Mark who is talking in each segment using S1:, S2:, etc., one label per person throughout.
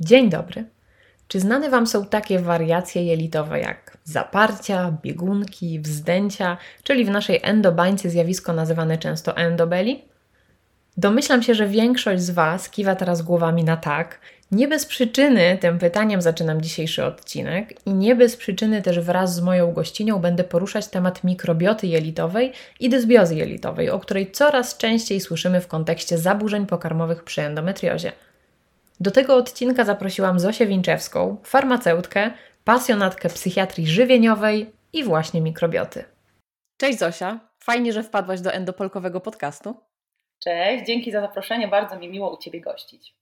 S1: Dzień dobry. Czy znane Wam są takie wariacje jelitowe jak zaparcia, biegunki, wzdęcia, czyli w naszej endobańce zjawisko nazywane często endobeli? Domyślam się, że większość z Was kiwa teraz głowami na tak. Nie bez przyczyny tym pytaniem zaczynam dzisiejszy odcinek i nie bez przyczyny też wraz z moją gościnią będę poruszać temat mikrobioty jelitowej i dysbiozy jelitowej, o której coraz częściej słyszymy w kontekście zaburzeń pokarmowych przy endometriozie. Do tego odcinka zaprosiłam Zosię Winczewską, farmaceutkę, pasjonatkę psychiatrii żywieniowej i właśnie mikrobioty. Cześć Zosia, fajnie, że wpadłaś do endopolkowego podcastu.
S2: Cześć, dzięki za zaproszenie, bardzo mi miło u Ciebie gościć.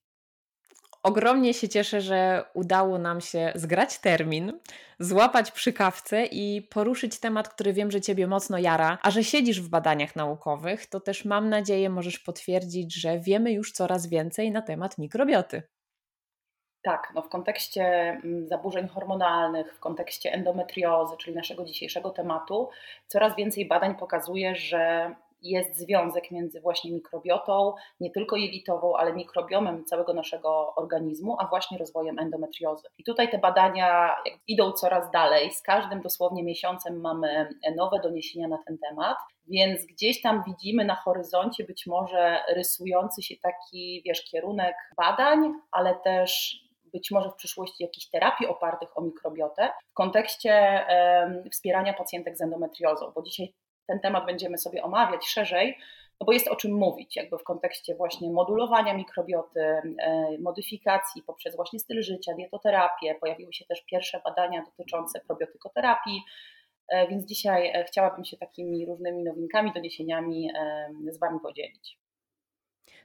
S1: Ogromnie się cieszę, że udało nam się zgrać termin, złapać przy kawce i poruszyć temat, który wiem, że Ciebie mocno jara, a że siedzisz w badaniach naukowych, to też mam nadzieję możesz potwierdzić, że wiemy już coraz więcej na temat mikrobioty.
S2: Tak, no w kontekście mm, zaburzeń hormonalnych, w kontekście endometriozy, czyli naszego dzisiejszego tematu, coraz więcej badań pokazuje, że jest związek między właśnie mikrobiotą, nie tylko jelitową, ale mikrobiomem całego naszego organizmu, a właśnie rozwojem endometriozy. I tutaj te badania idą coraz dalej. Z każdym dosłownie miesiącem mamy nowe doniesienia na ten temat, więc gdzieś tam widzimy na horyzoncie być może rysujący się taki, wiesz, kierunek badań, ale też być może w przyszłości jakichś terapii opartych o mikrobiotę w kontekście wspierania pacjentek z endometriozą, bo dzisiaj ten temat będziemy sobie omawiać szerzej, no bo jest o czym mówić, jakby w kontekście właśnie modulowania mikrobioty, e, modyfikacji poprzez właśnie styl życia, dietoterapię. Pojawiły się też pierwsze badania dotyczące probiotykoterapii, e, więc dzisiaj e, chciałabym się takimi różnymi nowinkami, doniesieniami z Wami podzielić.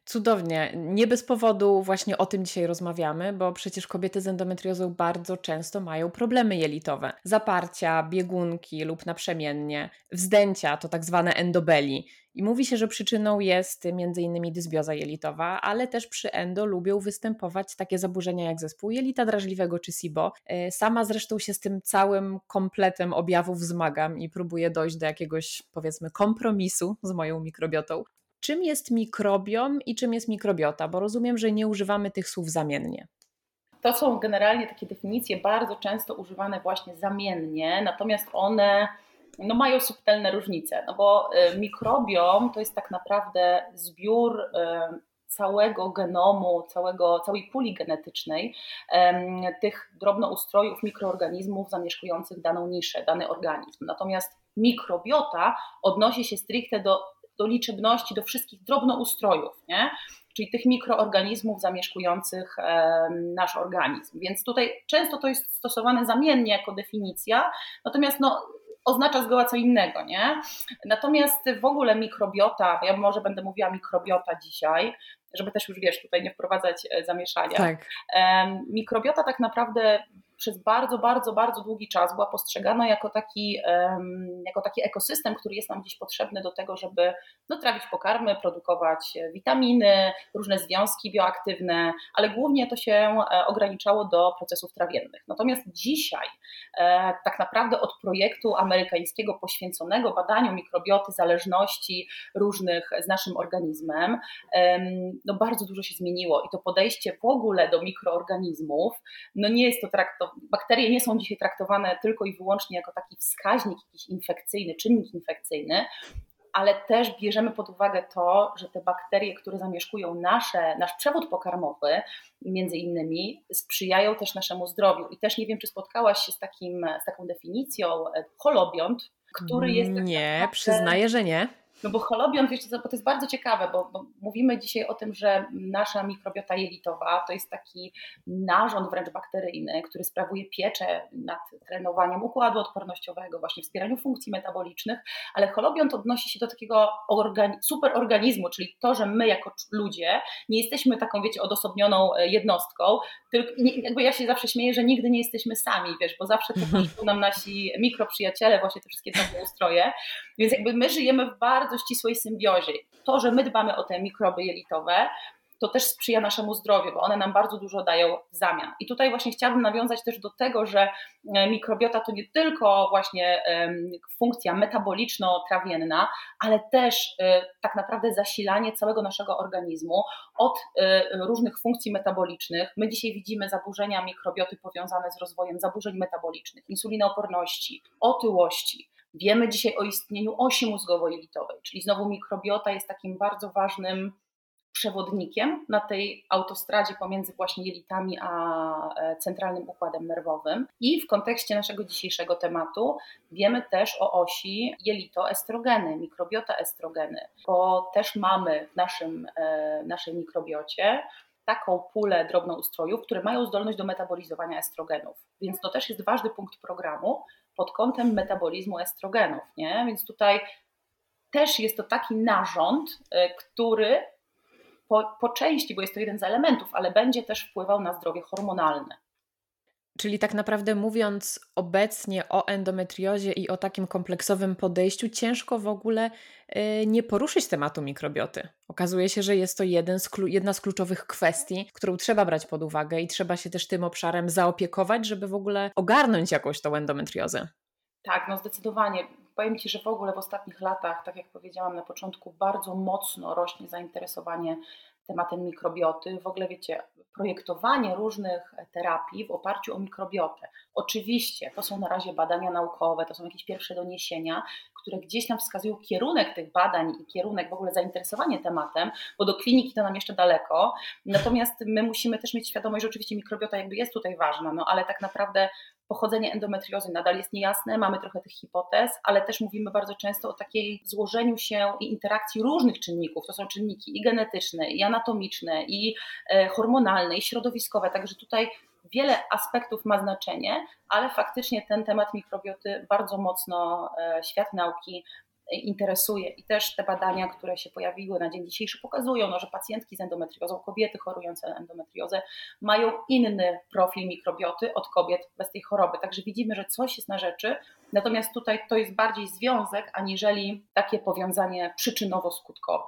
S1: Cudownie. Nie bez powodu właśnie o tym dzisiaj rozmawiamy, bo przecież kobiety z endometriozą bardzo często mają problemy jelitowe. Zaparcia, biegunki lub naprzemiennie, wzdęcia to tak zwane endobeli. I mówi się, że przyczyną jest m.in. dysbioza jelitowa, ale też przy endo lubią występować takie zaburzenia jak zespół jelita drażliwego czy SIBO. E, sama zresztą się z tym całym kompletem objawów zmagam i próbuję dojść do jakiegoś powiedzmy kompromisu z moją mikrobiotą czym jest mikrobiom i czym jest mikrobiota, bo rozumiem, że nie używamy tych słów zamiennie.
S2: To są generalnie takie definicje bardzo często używane właśnie zamiennie, natomiast one no, mają subtelne różnice, no bo y, mikrobiom to jest tak naprawdę zbiór y, całego genomu, całego, całej puli genetycznej tych drobnoustrojów mikroorganizmów zamieszkujących daną niszę, dany organizm. Natomiast mikrobiota odnosi się stricte do do liczebności, do wszystkich drobnoustrojów, nie? czyli tych mikroorganizmów zamieszkujących nasz organizm. Więc tutaj często to jest stosowane zamiennie jako definicja, natomiast no, oznacza zgoła co innego, nie? Natomiast w ogóle mikrobiota, ja może będę mówiła mikrobiota dzisiaj, żeby też już wiesz, tutaj nie wprowadzać e, zamieszania. Tak. Mikrobiota tak naprawdę przez bardzo, bardzo, bardzo długi czas była postrzegana jako taki, jako taki ekosystem, który jest nam gdzieś potrzebny do tego, żeby no, trawić pokarmy, produkować witaminy, różne związki bioaktywne, ale głównie to się e, ograniczało do procesów trawiennych. Natomiast dzisiaj, e, tak naprawdę od projektu amerykańskiego poświęconego badaniu mikrobioty, zależności różnych z naszym organizmem, no bardzo dużo się zmieniło i to podejście w ogóle do mikroorganizmów, no nie jest to traktowane bakterie nie są dzisiaj traktowane tylko i wyłącznie jako taki wskaźnik jakiś infekcyjny, czynnik infekcyjny, ale też bierzemy pod uwagę to, że te bakterie, które zamieszkują nasze, nasz przewód pokarmowy, między innymi, sprzyjają też naszemu zdrowiu. I też nie wiem, czy spotkałaś się z, takim, z taką definicją holobiont, który jest.
S1: Nie, naprawdę... przyznaję, że nie
S2: No bo holobion, co, bo to jest bardzo ciekawe, bo, bo, mówimy dzisiaj o tym, że nasza mikrobiota jelitowa to jest taki narząd wręcz bakteryjny, który sprawuje pieczę nad trenowaniem układu odpornościowego, właśnie wspieraniu funkcji metabolicznych, ale holobion to odnosi się do takiego organi superorganizmu, czyli to, że my jako ludzie nie jesteśmy taką, wiecie, odosobnioną e, jednostką, tylko jakby ja się zawsze śmieję, że nigdy nie jesteśmy sami, wiesz, bo zawsze to nam nasi mikroprzyjaciele, właśnie te wszystkie nowe ustroje, więc jakby my żyjemy w bardzo ścisłej symbiozie. To, że my dbamy o te mikroby jelitowe, to też sprzyja naszemu zdrowiu, bo one nam bardzo dużo dają w zamian. I tutaj właśnie chciałabym nawiązać też do tego, że e, mikrobiota to nie tylko właśnie funkcja metaboliczno-trawienna, ale też e, tak naprawdę zasilanie całego naszego organizmu od e, różnych funkcji metabolicznych. My dzisiaj widzimy zaburzenia mikrobioty powiązane z rozwojem zaburzeń metabolicznych, insulinooporności, otyłości. Wiemy dzisiaj o istnieniu osi mózgowo-jelitowej, czyli znowu mikrobiota jest takim bardzo ważnym przewodnikiem na tej autostradzie pomiędzy właśnie jelitami a e, centralnym układem nerwowym. I w kontekście naszego dzisiejszego tematu wiemy też o osi jelito-estrogeny, mikrobiota estrogeny, bo też mamy w naszym, e, naszej mikrobiocie taką pulę drobnoustrojów, które mają zdolność do metabolizowania estrogenów. Więc to też jest ważny punkt programu pod kątem metabolizmu estrogenów. Nie? Więc tutaj też jest to taki narząd, e, który po, po części, bo jest to jeden z elementów, ale będzie też wpływał na zdrowie hormonalne.
S1: Czyli tak naprawdę mówiąc obecnie o endometriozie i o takim kompleksowym podejściu, ciężko w ogóle y, nie poruszyć tematu mikrobioty. Okazuje się, że jest to z, jedna z kluczowych kwestii, którą trzeba brać pod uwagę i trzeba się też tym obszarem zaopiekować, żeby w ogóle ogarnąć jakoś tą endometriozę.
S2: Tak, no zdecydowanie. Powiem Ci, że w ogóle w ostatnich latach, tak jak powiedziałam na początku, bardzo mocno rośnie zainteresowanie tematem mikrobioty. W ogóle wiecie, projektowanie różnych terapii w oparciu o mikrobiotę. Oczywiście to są na razie badania naukowe, to są jakieś pierwsze doniesienia, które gdzieś tam wskazują kierunek tych badań i kierunek w ogóle zainteresowanie tematem, bo do kliniki to nam jeszcze daleko. Natomiast my musimy też mieć świadomość, że oczywiście mikrobiota jakby jest tutaj ważna, no ale tak naprawdę pochodzenie endometriozy nadal jest niejasne, mamy trochę tych hipotez, ale też mówimy bardzo często o takiej złożeniu się i interakcji różnych czynników. To są czynniki i genetyczne, i anatomiczne, i e, hormonalne, i środowiskowe. Także tutaj wiele aspektów ma znaczenie, ale faktycznie ten temat mikrobioty bardzo mocno e, świat nauki interesuje. I też te badania, które się pojawiły na dzień dzisiejszy, pokazują, no, że pacjentki z endometriozą, kobiety chorujące na endometriozę, mają inny profil mikrobioty od kobiet bez tej choroby. Także widzimy, że coś jest na rzeczy. Natomiast tutaj to jest bardziej związek, aniżeli takie powiązanie przyczynowo-skutkowe.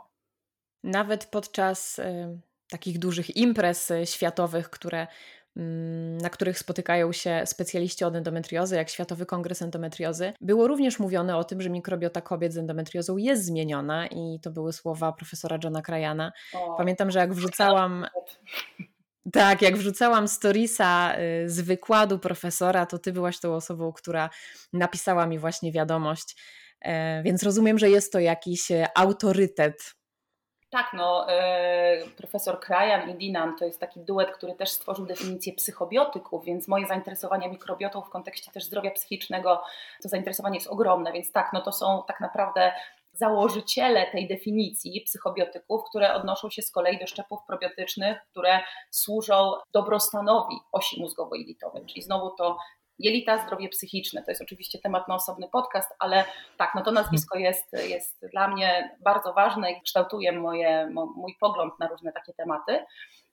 S1: Nawet podczas y, takich dużych imprez y, światowych, które na których spotykają się specjaliści od endometriozy, jak Światowy Kongres Endometriozy, było również mówione o tym, że mikrobiota kobiet z endometriozą jest zmieniona i to były słowa profesora Johna Krajana. Pamiętam, że jak wrzucałam... Tak, jak wrzucałam storiesa y, z wykładu profesora, to ty byłaś tą osobą, która napisała mi właśnie wiadomość, e, więc rozumiem, że jest to jakiś e, autorytet
S2: tak, no, e, profesor Krajan i Dinan to jest taki duet, który też stworzył definicję psychobiotyków, więc moje zainteresowanie mikrobiotą w kontekście też zdrowia psychicznego, to zainteresowanie jest ogromne, więc tak, no to są tak naprawdę założyciele tej definicji psychobiotyków, które odnoszą się z kolei do szczepów probiotycznych, które służą dobrostanowi osi mózgowo-jelitowej, czyli znowu to Jelita, zdrowie psychiczne. To jest oczywiście temat na osobny podcast, ale tak, no to nazwisko jest, jest dla mnie bardzo ważne i kształtuje moje, mój pogląd na różne takie tematy.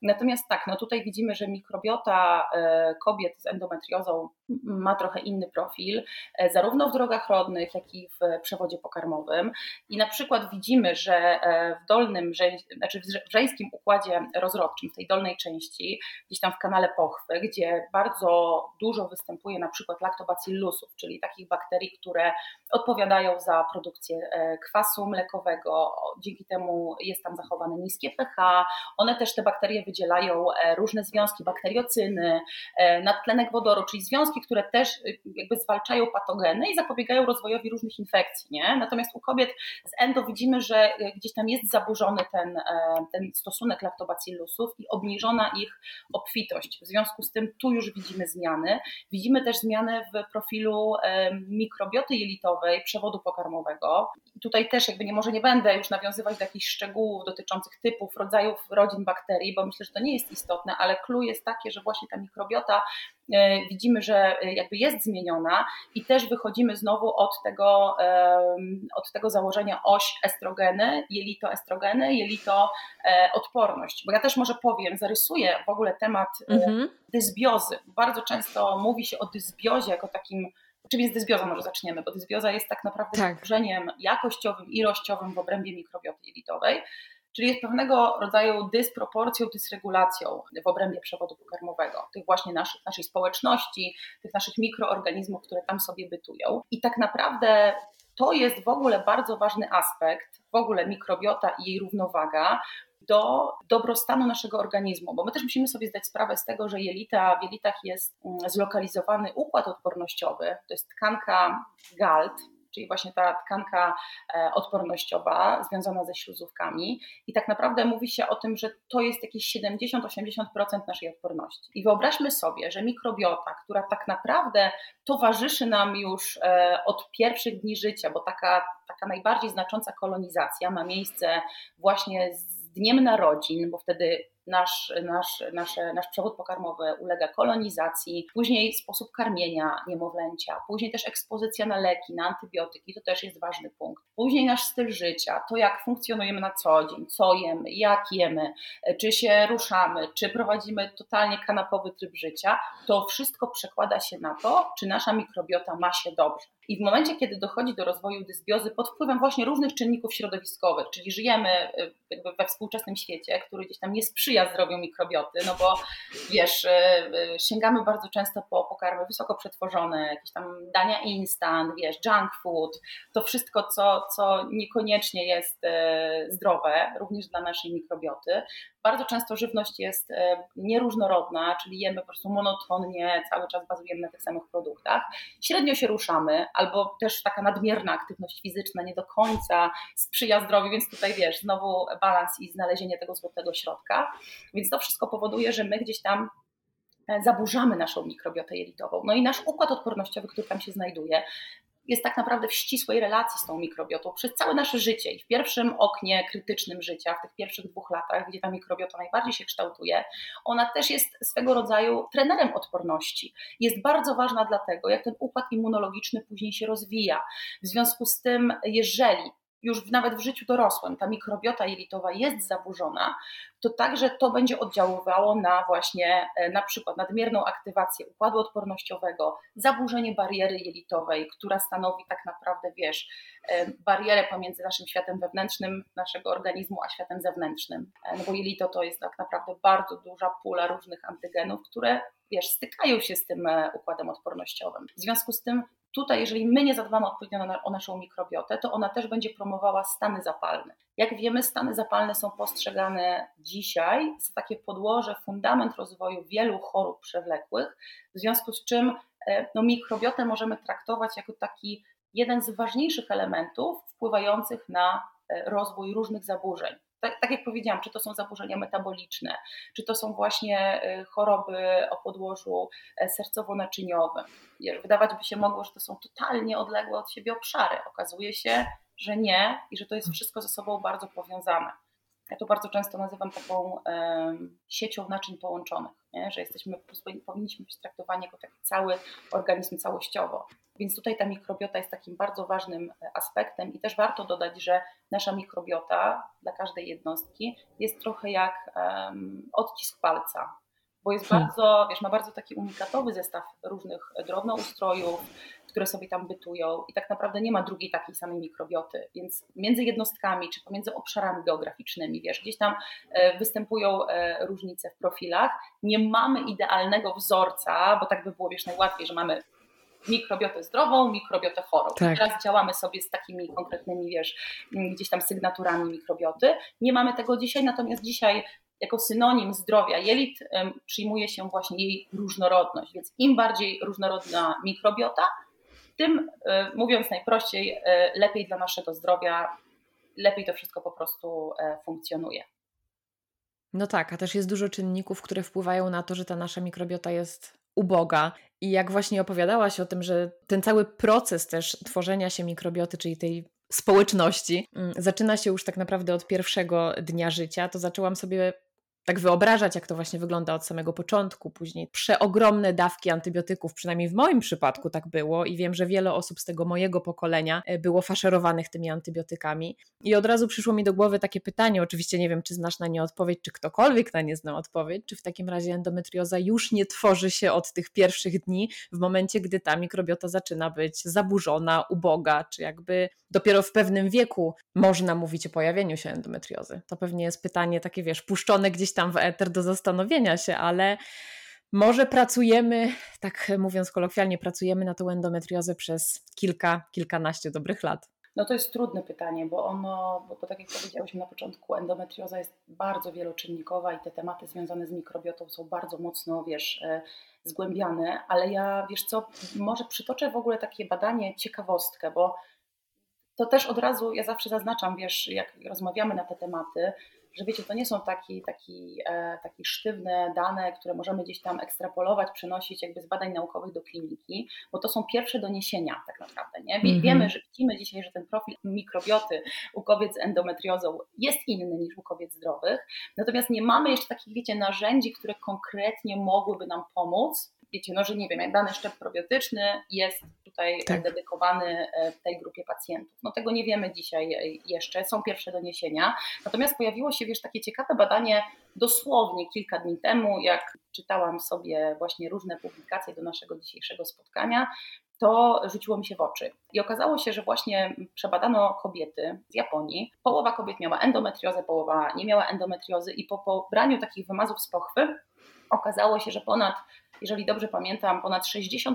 S2: Natomiast tak, no tutaj widzimy, że mikrobiota e, kobiet z endometriozą ma trochę inny profil, e, zarówno w drogach rodnych, jak i w przewodzie pokarmowym. I na przykład widzimy, że e, w dolnym, znaczy w żeńskim układzie rozrodczym, w tej dolnej części, gdzieś tam w kanale pochwy, gdzie bardzo dużo występuje na przykład laktobacillusów, czyli takich bakterii, które odpowiadają za produkcję kwasu mlekowego, dzięki temu jest tam zachowane niskie pH. One też te bakterie wydzielają różne związki, bakteriocyny, nadtlenek wodoru, czyli związki, które też jakby zwalczają patogeny i zapobiegają rozwojowi różnych infekcji. Nie? Natomiast u kobiet z endo widzimy, że gdzieś tam jest zaburzony ten, ten stosunek laktobacillusów i obniżona ich obfitość. W związku z tym tu już widzimy zmiany. Widzimy też zmiany w profilu mikrobioty jelitowej przewodu pokarmowego. Tutaj też jakby nie może nie będę już nawiązywać do jakichś szczegółów dotyczących typów, rodzajów, rodzin bakterii, bo myślę, że to nie jest istotne, ale clue jest takie, że właśnie ta mikrobiota e, widzimy, że jakby jest zmieniona i też wychodzimy znowu od tego, od tego założenia oś estrogeny, jelito estrogeny, jelito e, odporność. Bo ja też może powiem, zarysuję w ogóle temat e, mhm. dysbiozy. Bardzo często mówi się o dysbiozie jako takim Czym jest dysbioza? Może zaczniemy, bo dysbioza jest tak naprawdę tak. zaburzeniem jakościowym, ilościowym w obrębie mikrobioty jelitowej, czyli jest pewnego rodzaju dysproporcją, dysregulacją w obrębie przewodu pokarmowego, tych właśnie naszych, naszej społeczności, tych naszych mikroorganizmów, które tam sobie bytują. I tak naprawdę to jest w ogóle bardzo ważny aspekt, w ogóle mikrobiota i jej równowaga, do dobrostanu naszego organizmu, bo my też musimy sobie zdać sprawę z tego, że jelita, w jelitach jest mm, zlokalizowany układ odpornościowy, to jest tkanka GALT, czyli właśnie ta tkanka e, odpornościowa związana ze śluzówkami. I tak naprawdę mówi się o tym, że to jest jakieś 70-80% naszej odporności. I wyobraźmy sobie, że mikrobiota, która tak naprawdę towarzyszy nam już e, od pierwszych dni życia, bo taka, taka najbardziej znacząca kolonizacja ma miejsce właśnie z dniem narodzin, bo wtedy nasz, nasz, nasze, nasz przewód pokarmowy ulega kolonizacji, później sposób karmienia niemowlęcia, później też ekspozycja na leki, na antybiotyki, to też jest ważny punkt. Później nasz styl życia, to jak funkcjonujemy na co dzień, co jemy, jak jemy, czy się ruszamy, czy prowadzimy totalnie kanapowy tryb życia, to wszystko przekłada się na to, czy nasza mikrobiota ma się dobrze. I w momencie, kiedy dochodzi do rozwoju dysbiozy pod wpływem właśnie różnych czynników środowiskowych, czyli żyjemy y, we współczesnym świecie, który gdzieś tam nie sprzyja zdrowiu mikrobioty, no bo wiesz, y, y, sięgamy bardzo często po pokarmy wysoko przetworzone, jakieś tam dania instant, wiesz, junk food, to wszystko, co, co niekoniecznie jest zdrowe, również dla naszej mikrobioty. Bardzo często żywność jest nieróżnorodna, czyli jemy po prostu monotonnie, cały czas bazujemy na tych samych produktach. Średnio się ruszamy, albo też taka nadmierna aktywność fizyczna nie do końca sprzyja zdrowiu, więc tutaj wiesz, znowu balans i znalezienie tego złotego środka. Więc to wszystko powoduje, że my gdzieś tam e, zaburzamy naszą mikrobiotę jelitową. No i nasz układ odpornościowy, który tam się znajduje, jest tak naprawdę w ścisłej relacji z tą mikrobiotą przez całe nasze życie i w pierwszym oknie krytycznym życia, w tych pierwszych dwóch latach, gdzie ta mikrobiota najbardziej się kształtuje, ona też jest swego rodzaju trenerem odporności. Jest bardzo ważna dlatego, jak ten układ immunologiczny później się rozwija. W związku z tym, jeżeli już nawet w życiu dorosłym ta mikrobiota jelitowa jest zaburzona, to także to będzie oddziaływało na właśnie e, na przykład nadmierną aktywację układu odpornościowego, zaburzenie bariery jelitowej, która stanowi tak naprawdę, wiesz, e, barierę pomiędzy naszym światem wewnętrznym, naszego organizmu, a światem zewnętrznym. E, no bo jelito to jest tak naprawdę bardzo duża pula różnych antygenów, które wiesz, stykają się z tym układem odpornościowym. W związku z tym tutaj, jeżeli my nie zadbamy odpowiednio o naszą mikrobiotę, to ona też będzie promowała stany zapalne. Jak wiemy, stany zapalne są postrzegane dzisiaj za takie podłoże, fundament rozwoju wielu chorób przewlekłych, w związku z czym e, no, mikrobiotę możemy traktować jako taki jeden z ważniejszych elementów wpływających na e, rozwój różnych zaburzeń tak, tak, jak powiedziałam, czy to są zaburzenia metaboliczne, czy to są właśnie y, choroby o podłożu e, sercowo-naczyniowym. Wydawać by się mogło, że to są totalnie odległe od siebie obszary. Okazuje się, że nie i że to jest wszystko ze sobą bardzo powiązane. Ja to bardzo często nazywam taką siecią naczyń połączonych, nie? że jesteśmy, powinniśmy być traktowani jako taki cały organizm całościowo. Więc tutaj ta mikrobiota jest takim bardzo ważnym e, aspektem i też warto dodać, że nasza mikrobiota dla każdej jednostki jest trochę jak um, odcisk palca, bo jest hmm. bardzo, wiesz, ma bardzo taki unikatowy zestaw różnych drobnoustrojów, które sobie tam bytują i tak naprawdę nie ma drugiej takiej samej mikrobioty, więc między jednostkami czy pomiędzy obszarami geograficznymi, wiesz, gdzieś tam e, występują e, różnice w profilach. Nie mamy idealnego wzorca, bo tak by było, wiesz, najłatwiej, że mamy mikrobiotę zdrową, mikrobiotę chorą. Tak. Teraz działamy sobie z takimi konkretnymi, wiesz, gdzieś tam sygnaturami mikrobioty. Nie mamy tego dzisiaj, natomiast dzisiaj jako synonim zdrowia jelit przyjmuje się właśnie jej różnorodność, więc im bardziej różnorodna mikrobiota, tym, e, mówiąc najprościej, e, lepiej dla naszego zdrowia, lepiej to wszystko po prostu e, funkcjonuje.
S1: No tak, a też jest dużo czynników, które wpływają na to, że ta nasza mikrobiota jest uboga. I jak właśnie opowiadałaś o tym, że ten cały proces też tworzenia się mikrobioty, czyli tej społeczności, mm, zaczyna się już tak naprawdę od pierwszego dnia życia, to zaczęłam sobie tak wyobrażać, jak to właśnie wygląda od samego początku, później przeogromne dawki antybiotyków, przynajmniej w moim przypadku tak było i wiem, że wiele osób z tego mojego pokolenia e, było faszerowanych tymi antybiotykami. I od razu przyszło mi do głowy takie pytanie, oczywiście nie wiem, czy znasz na nie odpowiedź, czy ktokolwiek na nie zna odpowiedź, czy w takim razie endometrioza już nie tworzy się od tych pierwszych dni, w momencie, gdy ta mikrobiota zaczyna być zaburzona, uboga, czy jakby dopiero w pewnym wieku można mówić o pojawieniu się endometriozy. To pewnie jest pytanie takie, wiesz, puszczone gdzieś tam w eter do zastanowienia się, ale może pracujemy, tak mówiąc kolokwialnie, pracujemy na tą endometriozę przez kilka, kilkanaście dobrych lat.
S2: No to jest trudne pytanie, bo ono, bo, bo tak jak powiedziałyśmy na początku, endometrioza jest bardzo wieloczynnikowa i te tematy związane z mikrobiotą są bardzo mocno, wiesz, e, zgłębiane, ale ja, wiesz co, może przytoczę w ogóle takie badanie, ciekawostkę, bo to też od razu, ja zawsze zaznaczam, wiesz, jak rozmawiamy na te tematy, że wiecie, to nie są taki, taki, e, takie sztywne dane, które możemy gdzieś tam ekstrapolować, przenosić jakby z badań naukowych do kliniki, bo to są pierwsze doniesienia tak naprawdę. Nie? Mhm. Wiemy, że widzimy dzisiaj, że ten profil mikrobioty u kobiet z endometriozą jest inny niż u kobiet zdrowych, natomiast nie mamy jeszcze takich, wiecie, narzędzi, które konkretnie mogłyby nam pomóc wiecie, no że nie wiem, jak dany szczep probiotyczny jest tutaj tak. dedykowany e, tej grupie pacjentów. No tego nie wiemy dzisiaj e, jeszcze, są pierwsze doniesienia. Natomiast pojawiło się, wiesz, takie ciekawe badanie dosłownie kilka dni temu, jak czytałam sobie właśnie różne publikacje do naszego dzisiejszego spotkania, to rzuciło mi się w oczy. I okazało się, że właśnie przebadano kobiety z Japonii. Połowa kobiet miała endometriozę, połowa nie miała endometriozy i po pobraniu takich wymazów z pochwy okazało się, że ponad jeżeli dobrze pamiętam, ponad 60%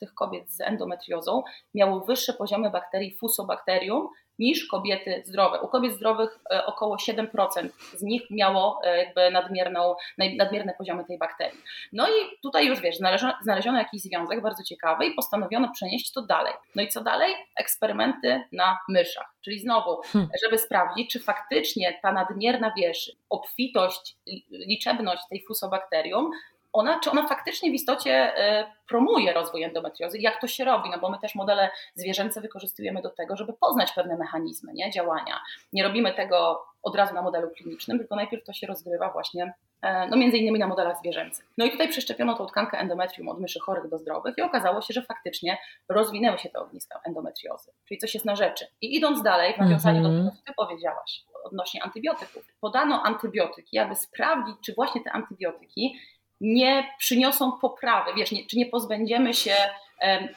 S2: tych kobiet z endometriozą miało wyższe poziomy bakterii Fusobacterium niż kobiety zdrowe. U kobiet zdrowych e, około 7% z nich miało e, jakby nadmierną, nadmierne poziomy tej bakterii. No i tutaj już wiesz, znaleziono, znaleziono jakiś związek bardzo ciekawy i postanowiono przenieść to dalej. No i co dalej? Eksperymenty na myszach. Czyli znowu, hmm. żeby sprawdzić, czy faktycznie ta nadmierna, wiesz, obfitość, liczebność tej fusobakterium ona, czy ona faktycznie w istocie e, promuje rozwój endometriozy, jak to się robi, no bo my też modele zwierzęce wykorzystujemy do tego, żeby poznać pewne mechanizmy nie, działania. Nie robimy tego od razu na modelu klinicznym, tylko najpierw to się rozgrywa właśnie e, no między innymi na modelach zwierzęcych. No i tutaj przeszczepiono tą tkankę endometrium od myszy chorych do zdrowych i okazało się, że faktycznie rozwinęły się te ogniska endometriozy, czyli coś jest na rzeczy. I idąc dalej, w nawiązaniu mm -hmm. do mhm. tego, co Ty powiedziałaś odnośnie antybiotyków, podano antybiotyki, aby sprawdzić, czy właśnie te antybiotyki nie przyniosą poprawy, wiesz, nie, czy nie pozbędziemy się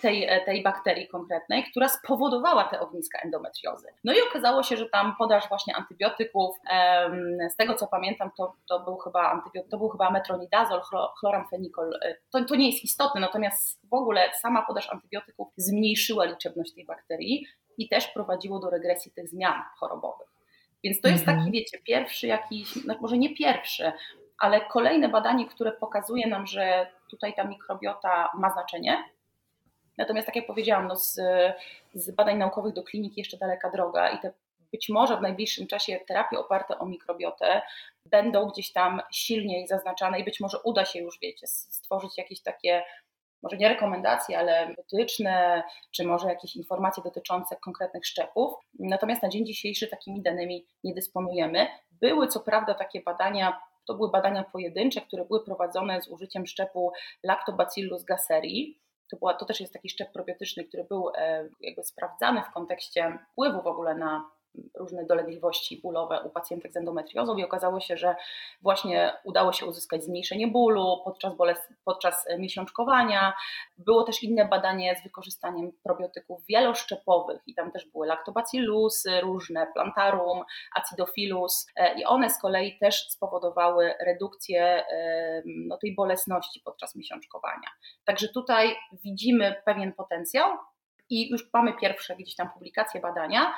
S2: tej, e, tej bakterii konkretnej, która spowodowała te ogniska endometriozy. No i okazało się, że tam podaż właśnie antybiotyków, z tego co pamiętam, to, to był chyba antybiotyk, to był chyba metronidazol, chloramfenikol. E, to, to nie jest istotne, natomiast w ogóle sama podaż antybiotyków zmniejszyła liczebność tej bakterii i też prowadziło do regresji tych zmian chorobowych. Więc to jest taki, mhm. wiecie, pierwszy jakiś, no może nie pierwszy, ale kolejne badanie, które pokazuje nam, że tutaj ta mikrobiota ma znaczenie. Natomiast, tak jak powiedziałam, no z, z badań naukowych do kliniki jeszcze daleka droga i te być może w najbliższym czasie terapie oparte o mikrobiotę będą gdzieś tam silniej zaznaczane i być może uda się już, wiecie, stworzyć jakieś takie, może nie rekomendacje, ale wytyczne, czy może jakieś informacje dotyczące konkretnych szczepów. Natomiast na dzień dzisiejszy takimi danymi nie dysponujemy. Były co prawda takie badania to były badania pojedyncze, które były prowadzone z użyciem szczepu Lactobacillus gasseri. To, była, to też jest taki szczep probiotyczny, który był e, jakby sprawdzany w kontekście wpływu w ogóle na różne dolegliwości bólowe u pacjentek z endometriozą i okazało się, że właśnie udało się uzyskać zmniejszenie bólu podczas, boles- podczas miesiączkowania. Było też inne badanie z wykorzystaniem probiotyków wieloszczepowych i tam też były lactobacillusy różne, plantarum, acidophilus e, i one z kolei też spowodowały redukcję no, tej bolesności podczas miesiączkowania. Także tutaj widzimy pewien potencjał, i już mamy pierwsze gdzieś tam publikacje badania,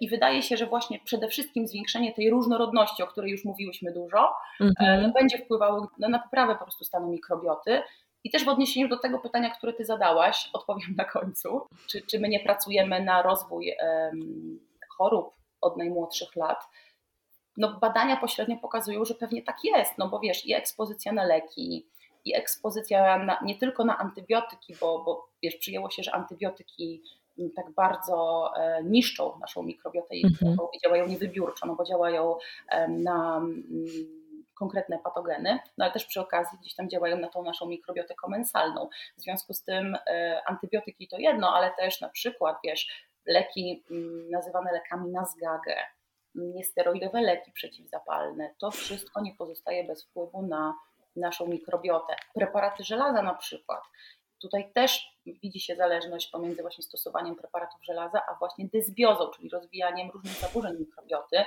S2: I wydaje się, że właśnie przede wszystkim zwiększenie tej różnorodności, o której już mówiłyśmy dużo, mm-hmm. no, będzie wpływało na poprawę po prostu stanu mikrobioty. I też w odniesieniu do tego pytania, które Ty zadałaś, odpowiem na końcu, czy, czy my nie pracujemy na rozwój um, chorób od najmłodszych lat. No, badania pośrednio pokazują, że pewnie tak jest, no bo wiesz, i ekspozycja na leki, i ekspozycja na, nie tylko na antybiotyki, bo, bo wiesz, przyjęło się, że antybiotyki tak bardzo e, niszczą naszą mikrobiotę i mhm. działają niewybiórczo, no bo działają na mm, konkretne patogeny, no ale też przy okazji gdzieś tam działają na tą naszą mikrobiotę komensalną. W związku z tym e, antybiotyki to jedno, ale też na przykład, wiesz, leki mm, nazywane lekami na zgagę, niesteroidowe leki przeciwzapalne, to wszystko nie pozostaje bez wpływu na naszą mikrobiotę. Preparaty żelaza na przykład. Tutaj też widzi się zależność pomiędzy właśnie stosowaniem preparatów żelaza, a właśnie dysbiozą, czyli rozwijaniem różnych zaburzeń mikrobioty.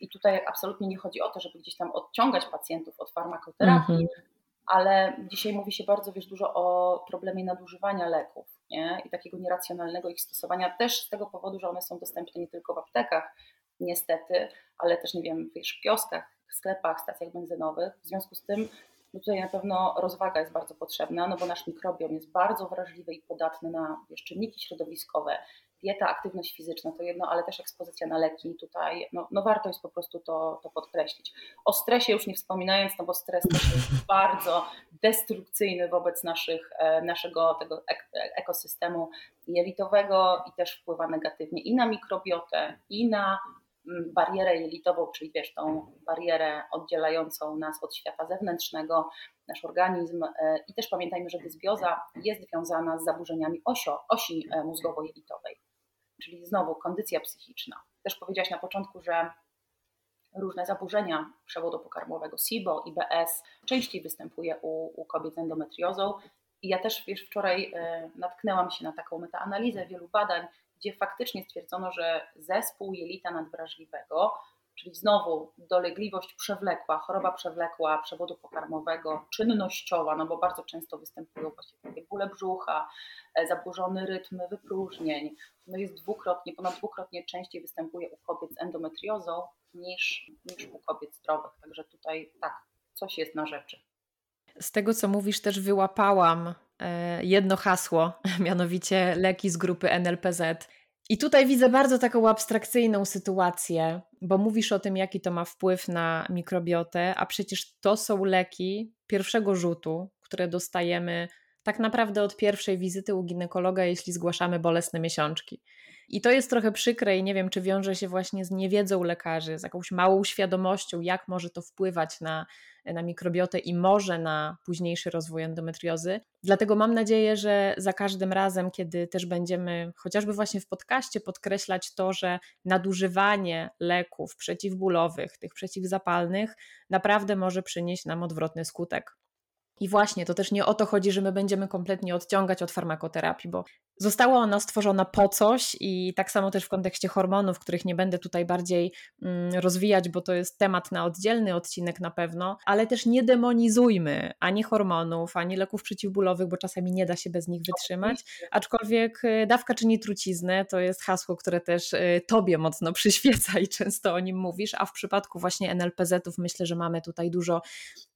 S2: I tutaj absolutnie nie chodzi o to, żeby gdzieś tam odciągać pacjentów od farmakoterapii, mm -hmm. ale dzisiaj mówi się bardzo wiesz, dużo o problemie nadużywania leków nie? i takiego nieracjonalnego ich stosowania, też z tego powodu, że one są dostępne nie tylko w aptekach, niestety, ale też, nie wiem, wiesz, w kioskach, w sklepach, stacjach benzynowych. W związku z tym no tutaj na pewno rozwaga jest bardzo potrzebna, no bo nasz mikrobiom jest bardzo wrażliwy i podatny na czynniki środowiskowe. Dieta, aktywność fizyczna to jedno, ale też ekspozycja na leki tutaj, no, no warto jest po prostu to, to podkreślić. O stresie już nie wspominając, no bo stres też jest bardzo destrukcyjny wobec naszych, e, naszego tego ekosystemu jelitowego i też wpływa negatywnie i na mikrobiotę, i na barierę jelitową, czyli wiesz, tą barierę oddzielającą nas od świata zewnętrznego, nasz organizm. E, I też pamiętajmy, że dysbioza jest związana z zaburzeniami osio, osi e, mózgowo-jelitowej, czyli znowu kondycja psychiczna. Też powiedziałaś na początku, że różne zaburzenia przewodu pokarmowego SIBO, IBS częściej występuje u, u kobiet z endometriozą. I ja też wiesz, wczoraj e, natknęłam się na taką metaanalizę wielu badań, gdzie faktycznie stwierdzono, że zespół jelita nadwrażliwego, czyli znowu dolegliwość przewlekła, choroba przewlekła przewodu pokarmowego, czynnościowa, no bo bardzo często występują właśnie takie bóle brzucha, e, zaburzony rytm wypróżnień, no jest dwukrotnie, ponad dwukrotnie częściej występuje u kobiet z endometriozą niż, niż u kobiet zdrowych. Także tutaj tak, coś jest na rzeczy.
S1: Z tego, co mówisz, też wyłapałam jedno hasło, mianowicie leki z grupy NLPZ. I tutaj widzę bardzo taką abstrakcyjną sytuację, bo mówisz o tym, jaki to ma wpływ na mikrobiotę, a przecież to są leki pierwszego rzutu, które dostajemy tak naprawdę od pierwszej wizyty u ginekologa, jeśli zgłaszamy bolesne miesiączki. I to jest trochę przykre i nie wiem, czy wiąże się właśnie z niewiedzą lekarzy, z jakąś małą świadomością, jak może to wpływać na, na mikrobiotę i może na późniejszy rozwój endometriozy. Dlatego mam nadzieję, że za każdym razem, kiedy też będziemy chociażby właśnie w podcaście podkreślać to, że nadużywanie leków przeciwbólowych, tych przeciwzapalnych, naprawdę może przynieść nam odwrotny skutek. I właśnie to też nie o to chodzi, że my będziemy kompletnie odciągać od farmakoterapii, bo została ona stworzona po coś i tak samo też w kontekście hormonów, których nie będę tutaj bardziej mm, rozwijać, bo to jest temat na oddzielny odcinek na pewno, ale też nie demonizujmy ani hormonów, ani leków przeciwbólowych, bo czasami nie da się bez nich wytrzymać. Aczkolwiek y, dawka czyni truciznę to jest hasło, które też y, tobie mocno przyświeca i często o nim mówisz, a w przypadku właśnie NLPZ-ów myślę, że mamy tutaj dużo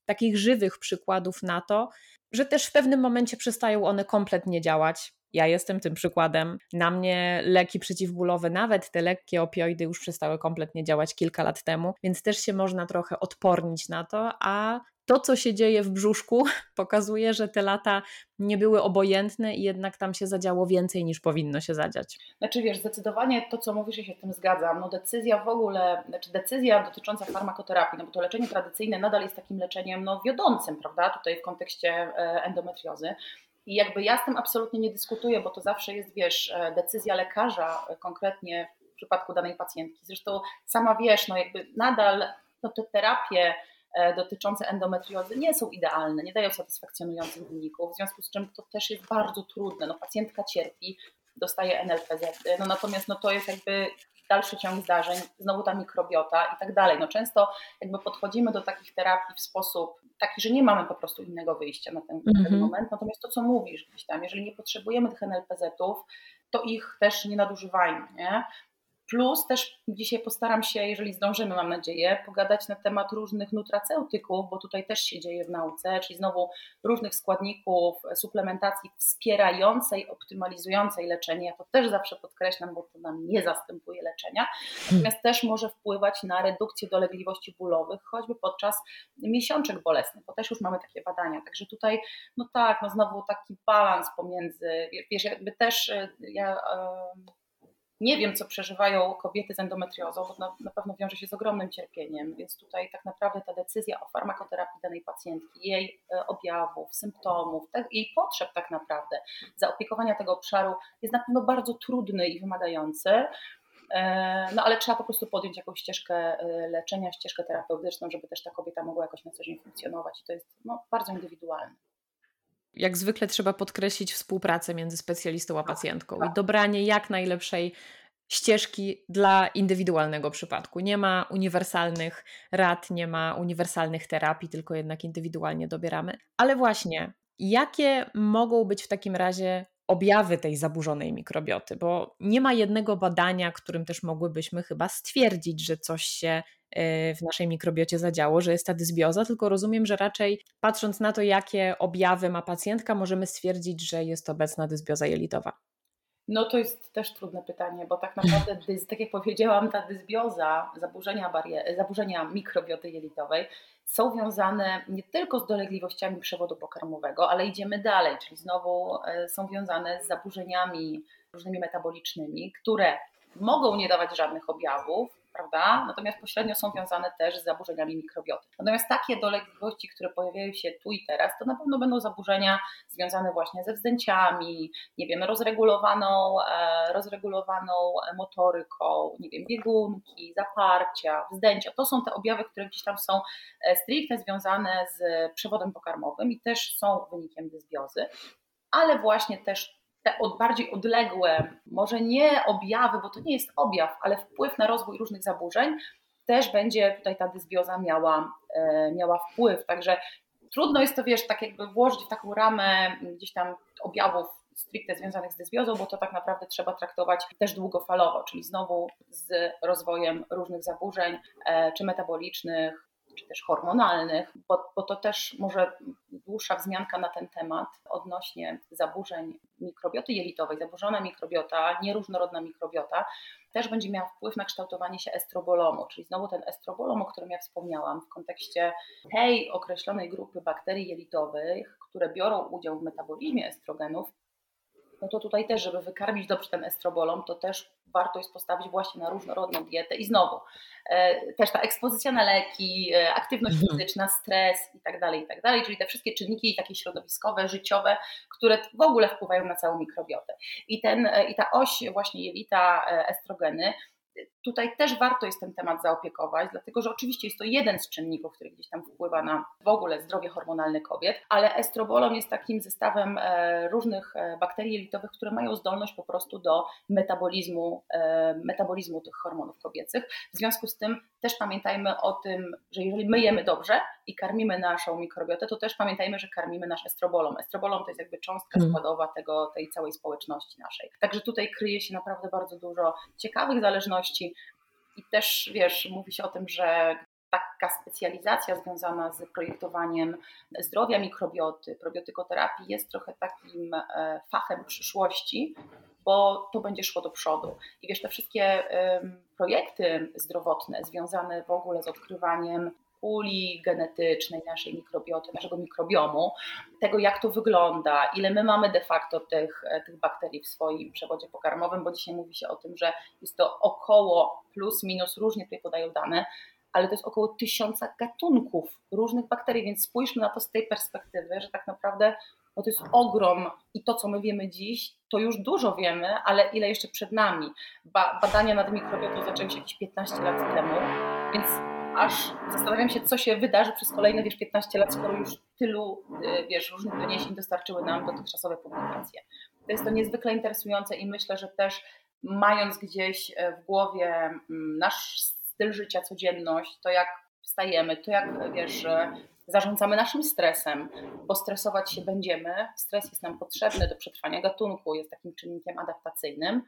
S1: takich żywych przykładów na to, że też w pewnym momencie przestają one kompletnie działać. Ja jestem tym przykładem. Na mnie leki przeciwbólowe, nawet te lekkie opioidy, już przestały kompletnie działać kilka lat temu, więc też się można trochę odpornić na to, a to, co się dzieje w brzuszku, pokazuje, że te lata nie były obojętne i jednak tam się zadziało więcej niż powinno się zadziać.
S2: Znaczy wiesz, zdecydowanie to, co mówisz, ja się z tym zgadzam. No decyzja w ogóle, znaczy decyzja dotycząca farmakoterapii, no bo to leczenie tradycyjne nadal jest takim leczeniem no, wiodącym, prawda, tutaj w kontekście e, endometriozy. I jakby ja z tym absolutnie nie dyskutuję, bo to zawsze jest, wiesz, e, decyzja lekarza e, konkretnie w przypadku danej pacjentki. Zresztą sama wiesz, no jakby nadal no te terapie dotyczące endometriozy nie są idealne, nie dają satysfakcjonujących wyników, w związku z czym to też jest bardzo trudne. No, pacjentka cierpi, dostaje NLPZ, no natomiast no, to jest jakby dalszy ciąg zdarzeń, znowu ta mikrobiota i tak dalej. No często jakby podchodzimy do takich terapii w sposób taki, że nie mamy po prostu innego wyjścia na ten, mm -hmm. ten mhm. moment, natomiast to, co mówisz gdzieś tam, jeżeli nie potrzebujemy tych NLPZ-ów, to ich też nie nadużywajmy, nie? Plus też dzisiaj postaram się, jeżeli zdążymy, mam nadzieję, pogadać na temat różnych nutraceutyków, bo tutaj też się dzieje w nauce, czyli znowu różnych składników suplementacji wspierającej, optymalizującej leczenie. Ja to też zawsze podkreślam, bo to nam nie zastępuje leczenia, natomiast też może wpływać na redukcję dolegliwości bólowych, choćby podczas miesiączek bolesnych, bo też już mamy takie badania. Także tutaj, no tak, no znowu taki balans pomiędzy, wiesz, jakby też ja nie wiem, co przeżywają kobiety z endometriozą, bo na, na, pewno wiąże się z ogromnym cierpieniem, więc tutaj tak naprawdę ta decyzja o farmakoterapii danej pacjentki, jej e, objawów, symptomów, tak, jej potrzeb tak naprawdę, zaopiekowania tego obszaru jest na pewno bardzo trudny i wymagający. E, no ale trzeba po prostu podjąć jakąś ścieżkę e, leczenia, ścieżkę terapeutyczną, żeby też ta kobieta mogła jakoś na co dzień funkcjonować i to jest no, bardzo indywidualne.
S1: Jak zwykle trzeba podkreślić współpracę między specjalistą a pacjentką i dobranie jak najlepszej ścieżki dla indywidualnego przypadku. Nie ma uniwersalnych rad, nie ma uniwersalnych terapii, tylko jednak indywidualnie dobieramy. Ale właśnie, jakie mogą być w takim razie objawy tej zaburzonej mikrobioty? Bo nie ma jednego badania, którym też mogłybyśmy chyba stwierdzić, że coś się Y, w naszej mikrobiocie zadziało, że jest ta dysbioza, tylko rozumiem, że raczej patrząc na to, jakie objawy ma pacjentka, możemy stwierdzić, że jest obecna dysbioza jelitowa.
S2: No to jest też trudne pytanie, bo tak naprawdę, tak jak powiedziałam, ta dysbioza, zaburzenia, zaburzenia mikrobioty jelitowej są wiązane nie tylko z dolegliwościami przewodu pokarmowego, ale idziemy dalej, czyli znowu e, są wiązane z zaburzeniami różnymi metabolicznymi, które mogą nie dawać żadnych objawów, prawda? Natomiast pośrednio są wiązane też z zaburzeniami mikrobioty. Natomiast takie dolegliwości, które pojawiają się tu i teraz, to na pewno będą zaburzenia związane właśnie ze wzdęciami, nie wiem, rozregulowaną, e, rozregulowaną motoryką, nie wiem, biegunki, zaparcia, wzdęcia. To są te objawy, które gdzieś tam są e, stricte związane z przewodem pokarmowym i też są wynikiem dysbiozy ale właśnie też te od, bardziej odległe, może nie objawy, bo to nie jest objaw, ale wpływ na rozwój różnych zaburzeń, też będzie tutaj ta dysbioza miała, e, miała wpływ. Także trudno jest to, wiesz, tak jakby włożyć w taką ramę gdzieś tam objawów stricte związanych z dysbiozą, bo to tak naprawdę trzeba traktować też długofalowo, czyli znowu z rozwojem różnych zaburzeń, e, czy metabolicznych, czy też hormonalnych, bo, bo to też może dłuższa wzmianka na ten temat odnośnie zaburzeń mikrobioty jelitowej. Zaburzona mikrobiota, nieróżnorodna mikrobiota też będzie miała wpływ na kształtowanie się estrobolomu, czyli znowu ten estrobolom, o którym ja wspomniałam w kontekście tej określonej grupy bakterii jelitowych, które biorą udział w metabolizmie estrogenów, no to tutaj też, żeby wykarmić dobrze ten estrobolom, to też warto jest postawić właśnie na różnorodną dietę i znowu e, też ta ekspozycja na leki, e, aktywność mhm. fizyczna, stres i tak dalej, i tak dalej, czyli te wszystkie czynniki takie środowiskowe, życiowe, które w ogóle wpływają na całą mikrobiotę. I, ten, e, i ta oś właśnie jelita, estrogeny, Tutaj też warto jest ten temat zaopiekować, dlatego że oczywiście jest to jeden z czynników, który gdzieś tam wpływa na w ogóle zdrowie hormonalne kobiet, ale estrobolon jest takim zestawem e, różnych e, bakterii jelitowych, które mają zdolność po prostu do metabolizmu, e, metabolizmu tych hormonów kobiecych. W związku z tym też pamiętajmy o tym, że jeżeli my jemy dobrze i karmimy naszą mikrobiotę, to też pamiętajmy, że karmimy nasz estrobolom. Estrobolom to jest jakby cząstka hmm. składowa tego, tej całej społeczności naszej. Także tutaj kryje się naprawdę bardzo dużo ciekawych zależności, i też, wiesz, mówi się o tym, że taka specjalizacja związana z projektowaniem zdrowia mikrobioty, probiotykoterapii jest trochę takim e, fachem przyszłości, bo to będzie szło do przodu. I wiesz, te wszystkie projekty zdrowotne związane w ogóle z odkrywaniem puli genetycznej naszej mikrobioty, naszego mikrobiomu, tego jak to wygląda, ile my mamy de facto tych, e, tych bakterii w swoim przewodzie pokarmowym, bo dzisiaj mówi się o tym, że jest to około plus minus, różnie tutaj podają dane, ale to jest około tysiąca gatunków różnych bakterii, więc spójrzmy na to z tej perspektywy, że tak naprawdę bo to jest ogrom i to, co my wiemy dziś, to już dużo wiemy, ale ile jeszcze przed nami. Ba badania nad mikrobiotą zaczęły się jakieś 15 lat temu, więc aż zastanawiam się, co się wydarzy przez kolejne wiesz, 15 lat, skoro już tylu y, wiesz, różnych doniesień dostarczyły nam dotychczasowe publikacje. To jest to niezwykle interesujące i myślę, że też mając gdzieś e, w głowie mm, nasz styl życia, codzienność, to jak wstajemy, to jak wiesz, zarządzamy naszym stresem, bo stresować się będziemy. Stres jest nam potrzebny do przetrwania gatunku, jest takim czynnikiem adaptacyjnym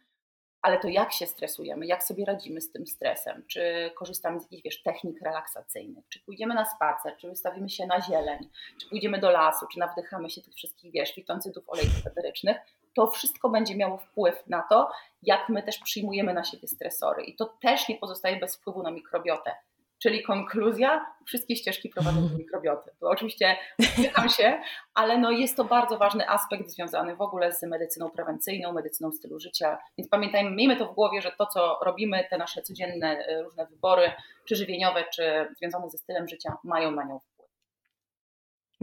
S2: ale to jak się stresujemy, jak sobie radzimy z tym stresem, czy korzystamy z jakichś wiesz, technik relaksacyjnych, czy pójdziemy na spacer, czy wystawimy się na zieleń, czy pójdziemy do lasu, czy nawdychamy się tych wszystkich wiesz, fitoncytów olejów eterycznych, to wszystko będzie miało wpływ na to, jak my też przyjmujemy na siebie stresory. I to też nie pozostaje bez wpływu na mikrobiotę. Czyli konkluzja, wszystkie ścieżki prowadzą do mikrobioty. To oczywiście uśmiecham się, ale no jest to bardzo ważny aspekt związany w ogóle z medycyną prewencyjną, medycyną stylu życia. Więc pamiętajmy, miejmy to w głowie, że to, co robimy, te nasze codzienne e, różne wybory, czy żywieniowe, czy związane ze stylem życia, mają na nią.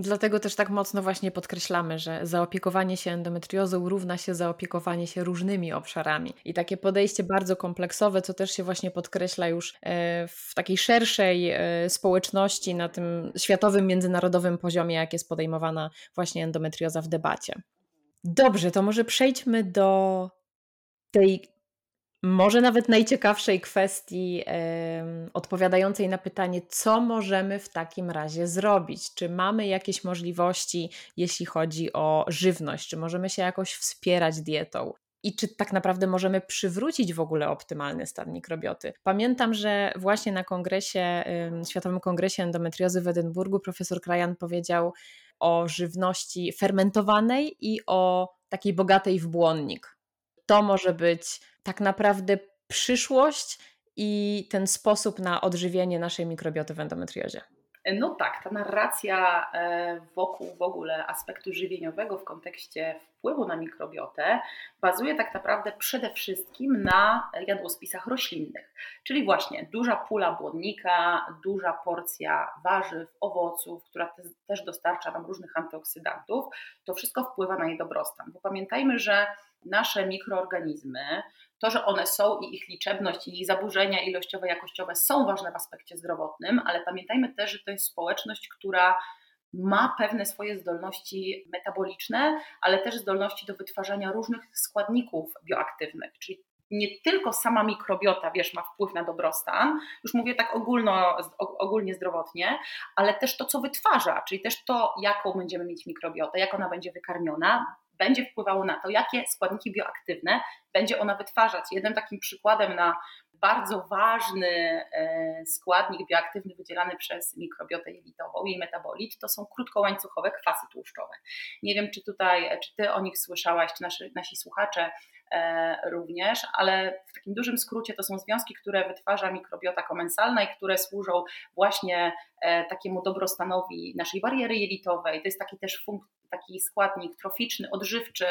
S1: Dlatego też tak mocno właśnie podkreślamy, że zaopiekowanie się endometriozą równa się zaopiekowanie się różnymi obszarami. I takie podejście bardzo kompleksowe, co też się właśnie podkreśla już e, w takiej szerszej e, społeczności, na tym światowym, międzynarodowym poziomie, jak jest podejmowana właśnie endometrioza w debacie. Dobrze, to może przejdźmy do tej może nawet najciekawszej kwestii odpowiadającej na pytanie, co możemy w takim razie zrobić? Czy mamy jakieś możliwości, jeśli chodzi o żywność? Czy możemy się jakoś wspierać dietą? I czy tak naprawdę możemy przywrócić w ogóle optymalny stan mikrobioty? Pamiętam, że właśnie na kongresie, Światowym Kongresie Endometriozy w Edynburgu profesor Krajan powiedział o żywności fermentowanej i o takiej bogatej w błonnik. To może być tak naprawdę przyszłość i ten sposób na odżywienie naszej mikrobioty w endometriozie.
S2: No tak, ta narracja e, wokół w ogóle aspektu żywieniowego w kontekście wpływu na mikrobiotę bazuje tak naprawdę przede wszystkim na jadłospisach roślinnych, czyli właśnie duża pula błonnika, duża porcja warzyw, owoców, która też dostarcza nam różnych antyoksydantów. To wszystko wpływa na jej dobrostan, bo pamiętajmy, że nasze mikroorganizmy, to, że one są i ich liczebność, i ich zaburzenia ilościowe, jakościowe są ważne w aspekcie zdrowotnym, ale pamiętajmy też, że to jest społeczność, która ma pewne swoje zdolności metaboliczne, ale też zdolności do wytwarzania różnych składników bioaktywnych, czyli nie tylko sama mikrobiota, wiesz, ma wpływ na dobrostan, już mówię tak ogólno, ogólnie zdrowotnie, ale też to, co wytwarza, czyli też to, jaką będziemy mieć mikrobiotę, jak ona będzie wykarmiona, będzie wpływało na to, jakie składniki bioaktywne będzie ona wytwarzać. Jednym takim przykładem na bardzo ważny e, składnik bioaktywny wydzielany przez mikrobiotę jelitową, jej metabolit, to są krótkołańcuchowe kwasy tłuszczowe. Nie wiem, czy tutaj, czy ty o nich słyszałaś, czy nasi, nasi słuchacze e, również, ale w takim dużym skrócie to są związki, które wytwarza mikrobiota komensalna i które służą właśnie e, takiemu dobrostanowi naszej bariery jelitowej. To jest taki też taki składnik troficzny, odżywczy,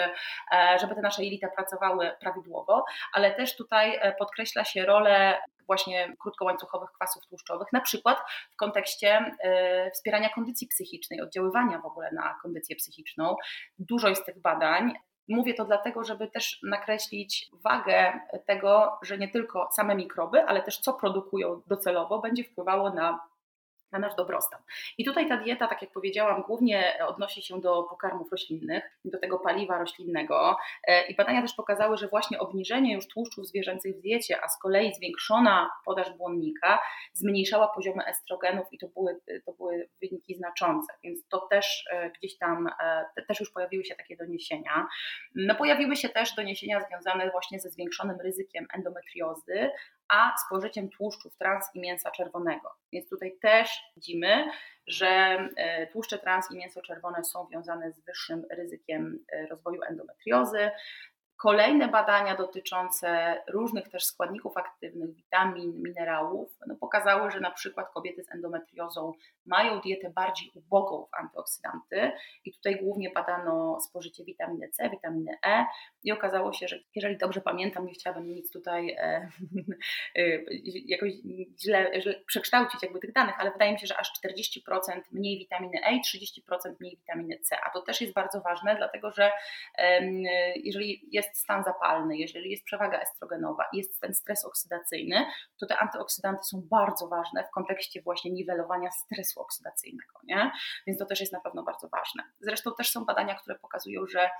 S2: żeby te nasze jelita pracowały prawidłowo, ale też tutaj podkreśla się rolę właśnie krótkołańcuchowych kwasów tłuszczowych, na przykład w kontekście e, wspierania kondycji psychicznej, oddziaływania w ogóle na kondycję psychiczną. Dużo jest tych badań. Mówię to dlatego, żeby też nakreślić wagę tego, że nie tylko same mikroby, ale też co produkują docelowo, będzie wpływało na na nasz dobrostan. I tutaj ta dieta, tak jak powiedziałam, głównie odnosi się do pokarmów roślinnych, do tego paliwa roślinnego. E, I badania też pokazały, że właśnie obniżenie już tłuszczów zwierzęcych w diecie, a z kolei zwiększona podaż błonnika zmniejszała poziomy estrogenów i to były, to były wyniki znaczące. Więc to też e, gdzieś tam, e, też już pojawiły się takie doniesienia. No pojawiły się też doniesienia związane właśnie ze zwiększonym ryzykiem endometriozy, a spożyciem tłuszczów trans i mięsa czerwonego. Więc tutaj też widzimy, że e, tłuszcze trans i mięso czerwone są wiązane z wyższym ryzykiem e, rozwoju endometriozy. Kolejne badania dotyczące różnych też składników aktywnych, witamin, minerałów, no pokazały, że na przykład kobiety z endometriozą mają dietę bardziej ubogą w antyoksydanty i tutaj głównie badano spożycie witaminy C, witaminy E i okazało się, że jeżeli dobrze pamiętam, nie chciałabym nic tutaj e, e, jakoś źle, źle przekształcić jakby tych danych, ale wydaje mi się, że aż 40% mniej witaminy E i 30% mniej witaminy C, a to też jest bardzo ważne, dlatego że e, jeżeli jest jest stan zapalny, jeżeli jest przewaga estrogenowa i jest ten stres oksydacyjny, to te antyoksydanty są bardzo ważne w kontekście właśnie niwelowania stresu oksydacyjnego, nie? Więc to też jest na pewno bardzo ważne. Zresztą też są badania, które pokazują, że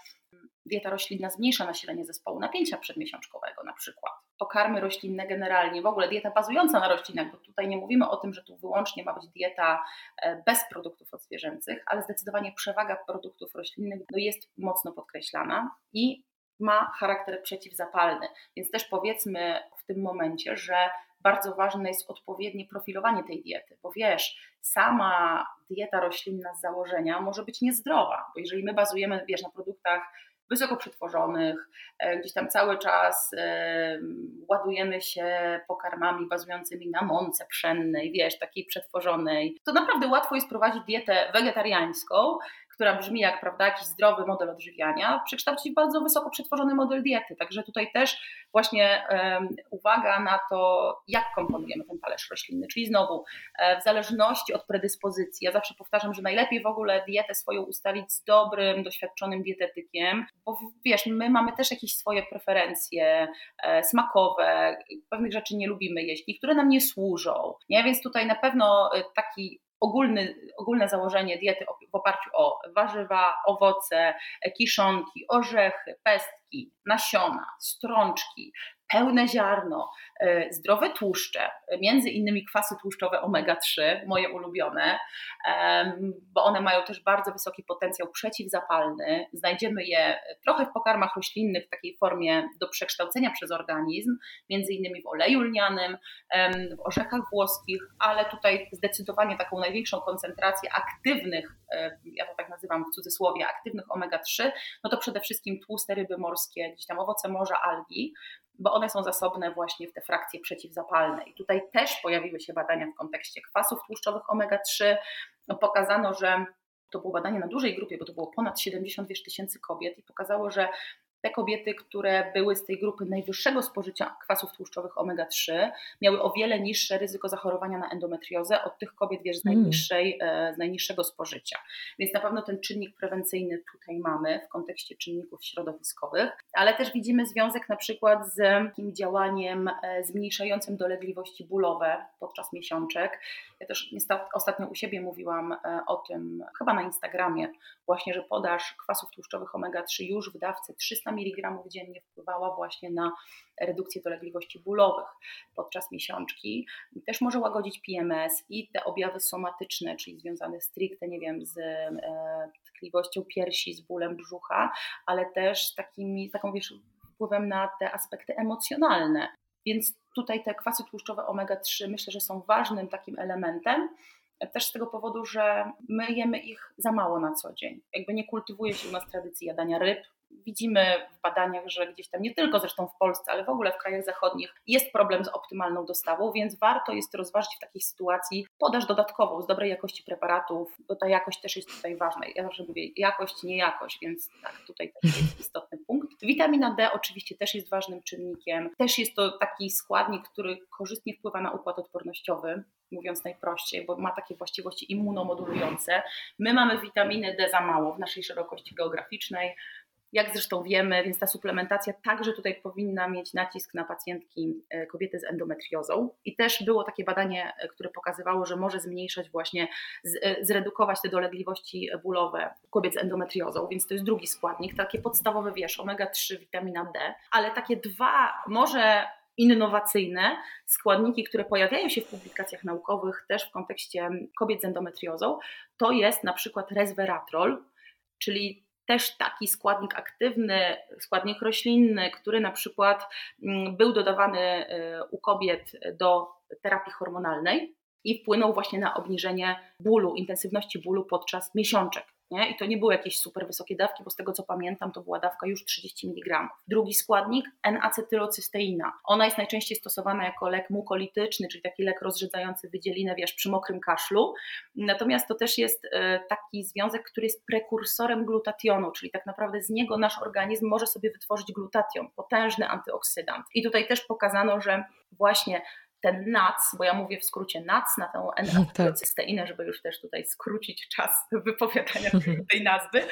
S2: dieta roślinna zmniejsza nasilenie zespołu napięcia przedmiesiączkowego na przykład. Pokarmy roślinne generalnie, w ogóle dieta bazująca na roślinach, bo tutaj nie mówimy o tym, że tu wyłącznie ma być dieta e, bez produktów odzwierzęcych, ale zdecydowanie przewaga produktów roślinnych no jest mocno podkreślana i ma charakter przeciwzapalny. Więc też powiedzmy w tym momencie, że bardzo ważne jest odpowiednie profilowanie tej diety, bo wiesz, sama dieta roślinna z założenia może być niezdrowa, bo jeżeli my bazujemy wiesz, na produktach wysoko przetworzonych, e, gdzieś tam cały czas e, ładujemy się pokarmami bazującymi na mące pszennej, wiesz, takiej przetworzonej, to naprawdę łatwo jest prowadzić dietę wegetariańską, która brzmi jak prawda, jakiś zdrowy model odżywiania, przekształcić w bardzo wysoko przetworzony model diety. Także tutaj też właśnie um, uwaga na to, jak komponujemy ten talerz roślinny. Czyli znowu, e, w zależności od predyspozycji, ja zawsze powtarzam, że najlepiej w ogóle dietę swoją ustalić z dobrym, doświadczonym dietetykiem, bo wiesz, my mamy też jakieś swoje preferencje e, smakowe, pewnych rzeczy nie lubimy jeść, niektóre nam nie służą. Nie? Więc tutaj na pewno e, taki ogólny, ogólne założenie diety w oparciu o warzywa, owoce, kiszonki, orzechy, pestki, nasiona, strączki, pełne ziarno, e, zdrowe tłuszcze, między innymi kwasy tłuszczowe omega-3, moje ulubione, bo one mają też bardzo wysoki potencjał przeciwzapalny. Znajdziemy je trochę w pokarmach roślinnych w takiej formie do przekształcenia przez organizm, między innymi w oleju lnianym, w orzechach włoskich, ale tutaj zdecydowanie taką największą koncentrację aktywnych, e, ja to tak nazywam w cudzysłowie, aktywnych omega-3, no to przede wszystkim tłuste ryby morskie, gdzieś tam owoce morza, algi, bo one są zasobne właśnie w te frakcje przeciwzapalne. I tutaj też pojawiły się badania w kontekście kwasów tłuszczowych omega-3. No, pokazano, że to było badanie na dużej grupie, bo to było ponad 70 tysięcy kobiet i pokazało, że te kobiety, które były z tej grupy najwyższego spożycia kwasów tłuszczowych omega-3, miały o wiele niższe ryzyko zachorowania na endometriozę od tych kobiet, wiesz, z, mm. najniższej, mm. z najniższego spożycia. Więc na pewno ten czynnik prewencyjny tutaj mamy w kontekście czynników środowiskowych, ale też widzimy związek na przykład z takim działaniem e, zmniejszającym dolegliwości bólowe podczas miesiączek. Ja też ostatnio u siebie mówiłam e, o tym, chyba na Instagramie, właśnie, że podaż kwasów tłuszczowych omega-3 już w dawce 300 mg dziennie wpływała właśnie na redukcję dolegliwości bólowych podczas miesiączki. Też może łagodzić PMS i te objawy somatyczne, czyli związane stricte, nie wiem, z e, tkliwością piersi, z bólem brzucha, ale też takimi, taką wiesz, wpływem na te aspekty emocjonalne. Więc tutaj te kwasy tłuszczowe omega-3 myślę, że są ważnym takim elementem, też z tego powodu, że my jemy ich za mało na co dzień. Jakby nie kultywuje się u nas tradycji jadania ryb, widzimy w badaniach, że gdzieś tam nie tylko zresztą w Polsce, ale w ogóle w krajach zachodnich jest problem z optymalną dostawą, więc warto jest rozważyć w takiej sytuacji podaż dodatkową z dobrej jakości preparatów, bo ta jakość też jest tutaj ważna. Ja zawsze mówię jakość, nie jakość, więc tak, tutaj też jest istotny punkt. Witamina D oczywiście też jest ważnym czynnikiem. Też jest to taki składnik, który korzystnie wpływa na układ odpornościowy mówiąc najprościej, bo ma takie właściwości immunomodulujące. My mamy witaminy D za mało w naszej szerokości geograficznej jak zresztą wiemy, więc ta suplementacja także tutaj powinna mieć nacisk na pacjentki, e, kobiety z endometriozą. I też było takie badanie, e, które pokazywało, że może zmniejszać właśnie, e, zredukować te dolegliwości bólowe kobiet z endometriozą, więc to jest drugi składnik, takie podstawowe, wiesz, omega-3, witamina D, ale takie dwa, może innowacyjne składniki, które pojawiają się w publikacjach naukowych też w kontekście kobiet z endometriozą, to jest na przykład resveratrol, czyli też taki składnik aktywny, składnik roślinny, który na przykład mm, był dodawany y, u kobiet do terapii hormonalnej i wpłynął właśnie na obniżenie bólu, intensywności bólu podczas miesiączek. Nie? I to nie były jakieś super wysokie dawki, bo z tego co pamiętam, to była dawka już 30 mg. Drugi składnik, N-acetylocysteina. Ona jest najczęściej stosowana jako lek mukolityczny, czyli taki lek rozrzedzający wydzielinę, wiesz, przy mokrym kaszlu. Natomiast to też jest e, taki związek, który jest prekursorem glutationu, czyli tak naprawdę z niego nasz organizm może sobie wytworzyć glutation, potężny antyoksydant. I tutaj też pokazano, że właśnie ten NAC, bo ja mówię w skrócie NAC na tę N-acetylcysteinę, żeby już też tutaj skrócić czas wypowiadania tej nazwy,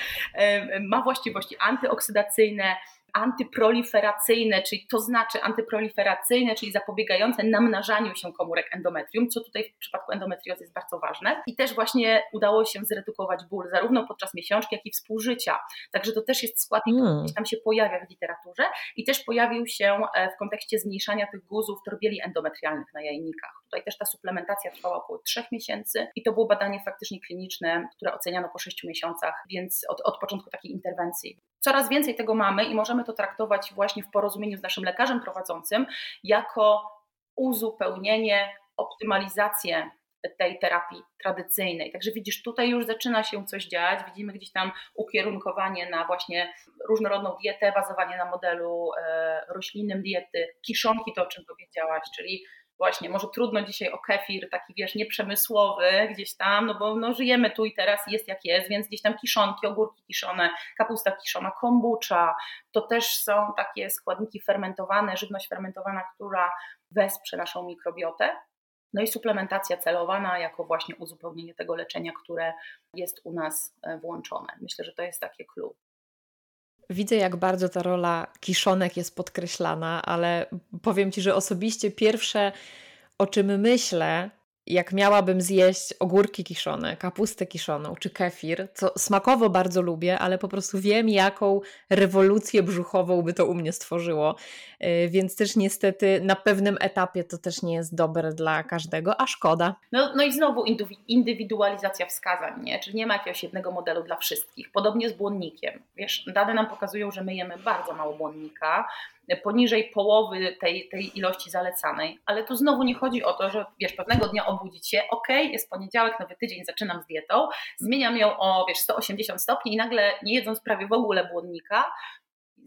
S2: ma właściwości antyoksydacyjne, antyproliferacyjne, czyli to znaczy antyproliferacyjne, czyli zapobiegające namnażaniu się komórek endometrium, co tutaj w przypadku endometriozy jest bardzo ważne. I też właśnie udało się zredukować ból zarówno podczas miesiączki, jak i współżycia. Także to też jest składnik, który hmm. tam się pojawia w literaturze i też pojawił się e, w kontekście zmniejszania tych guzów torbieli endometrialnych na jajnikach. Tutaj też ta suplementacja trwała około 3 miesięcy i to było badanie faktycznie kliniczne, które oceniano po 6 miesiącach, więc od, od początku takiej interwencji coraz więcej tego mamy i możemy to traktować właśnie w porozumieniu z naszym lekarzem prowadzącym jako uzupełnienie, optymalizację tej terapii tradycyjnej. Także widzisz, tutaj już zaczyna się coś dziać. Widzimy gdzieś tam ukierunkowanie na właśnie różnorodną dietę, bazowanie na modelu e, roślinnym diety, kiszonki, to o czym powiedziałaś, czyli właśnie, może trudno dzisiaj o kefir taki, wiesz, nieprzemysłowy gdzieś tam, no bo no, żyjemy tu i teraz, jest jak jest, więc gdzieś tam kiszonki, ogórki kiszone, kapusta kiszona, kombucha, to też są takie składniki fermentowane, żywność fermentowana, która wesprze naszą mikrobiotę. No i suplementacja celowana jako właśnie uzupełnienie tego leczenia, które jest u nas e, włączone. Myślę, że to jest takie clue.
S1: Widzę, jak bardzo ta rola kiszonek jest podkreślana, ale powiem Ci, że osobiście pierwsze, o czym myślę, jak miałabym zjeść ogórki kiszone, kapustę kiszoną czy kefir, co smakowo bardzo lubię, ale po prostu wiem, jaką rewolucję brzuchową by to u mnie stworzyło. Y, więc też niestety na pewnym etapie to też nie jest dobre dla każdego, a szkoda.
S2: No, no i znowu indywidualizacja wskazań, nie? czyli nie ma jakiegoś jednego modelu dla wszystkich. Podobnie z błonnikiem. Wiesz, dane nam pokazują, że my jemy bardzo mało błonnika, poniżej połowy tej, tej ilości zalecanej, ale tu znowu nie chodzi o to, że wiesz, pewnego dnia obudzić się, ok, jest poniedziałek, nowy tydzień, zaczynam z dietą, zmieniam ją o wiesz, 180 stopni i nagle nie jedząc prawie w ogóle błonnika,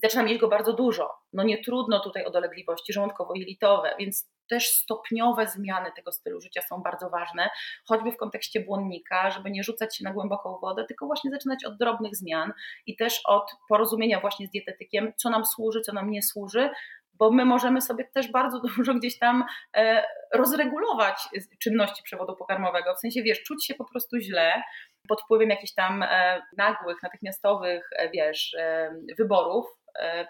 S2: zaczynam mieć go bardzo dużo. No nie trudno tutaj o dolegliwości żołądkowo-jelitowe, więc też stopniowe zmiany tego stylu życia są bardzo ważne, choćby w kontekście błonnika, żeby nie rzucać się na głęboką wodę, tylko właśnie zaczynać od drobnych zmian i też od porozumienia właśnie z dietetykiem, co nam służy, co nam nie służy, bo my możemy sobie też bardzo dużo gdzieś tam e, rozregulować czynności przewodu pokarmowego. W sensie, wiesz, czuć się po prostu źle pod wpływem jakichś tam e, nagłych, natychmiastowych, e, wiesz, wyborów,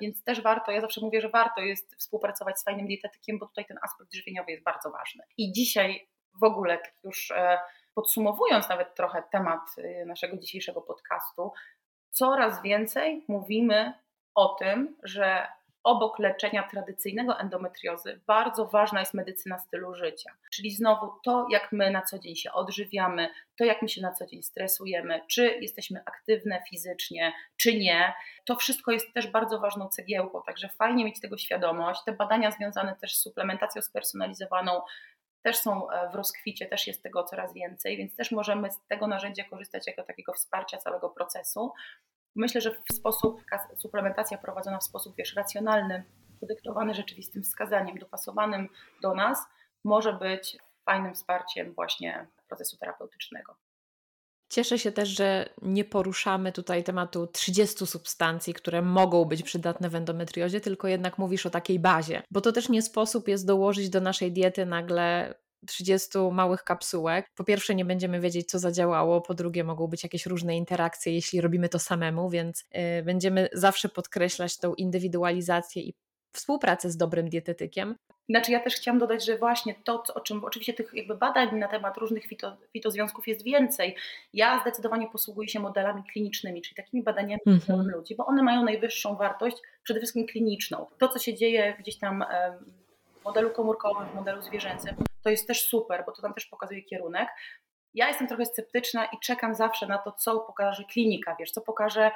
S2: więc też warto, ja zawsze mówię, że warto jest współpracować z fajnym dietetykiem, bo tutaj ten aspekt żywieniowy jest bardzo ważny. I dzisiaj w ogóle, tak już e, podsumowując nawet trochę temat e, naszego dzisiejszego podcastu, coraz więcej mówimy o tym, że obok leczenia tradycyjnego endometriozy bardzo ważna jest medycyna stylu życia. Czyli znowu to, jak my na co dzień się odżywiamy, to jak my się na co dzień stresujemy, czy jesteśmy aktywne fizycznie, czy nie, to wszystko jest też bardzo ważną cegiełką, także fajnie mieć tego świadomość. Te badania związane też z suplementacją spersonalizowaną też są e, w rozkwicie, też jest tego coraz więcej, więc też możemy z tego narzędzia korzystać jako takiego wsparcia całego procesu. Myślę, że w sposób, suplementacja prowadzona w sposób wiesz, racjonalny, podyktowany rzeczywistym wskazaniem, dopasowanym do nas, może być fajnym wsparciem właśnie procesu terapeutycznego.
S1: Cieszę się też, że nie poruszamy tutaj tematu 30 substancji, które mogą być przydatne w endometriozie, tylko jednak mówisz o takiej bazie, bo to też nie sposób jest dołożyć do naszej diety nagle 30 małych kapsułek. Po pierwsze, nie będziemy wiedzieć, co zadziałało, po drugie, mogą być jakieś różne interakcje, jeśli robimy to samemu, więc yy, będziemy zawsze podkreślać tą indywidualizację i współpracę z dobrym dietetykiem.
S2: Znaczy ja też chciałam dodać, że właśnie to, o czym oczywiście tych jakby badań na temat różnych fito, fitozwiązków jest więcej. Ja zdecydowanie posługuję się modelami klinicznymi, czyli takimi badaniami mhm. ludzi, bo one mają najwyższą wartość, przede wszystkim kliniczną. To, co się dzieje gdzieś tam w modelu komórkowym, w modelu zwierzęcym, to jest też super, bo to tam też pokazuje kierunek. Ja jestem trochę sceptyczna i czekam zawsze na to, co pokaże klinika, wiesz, co pokaże,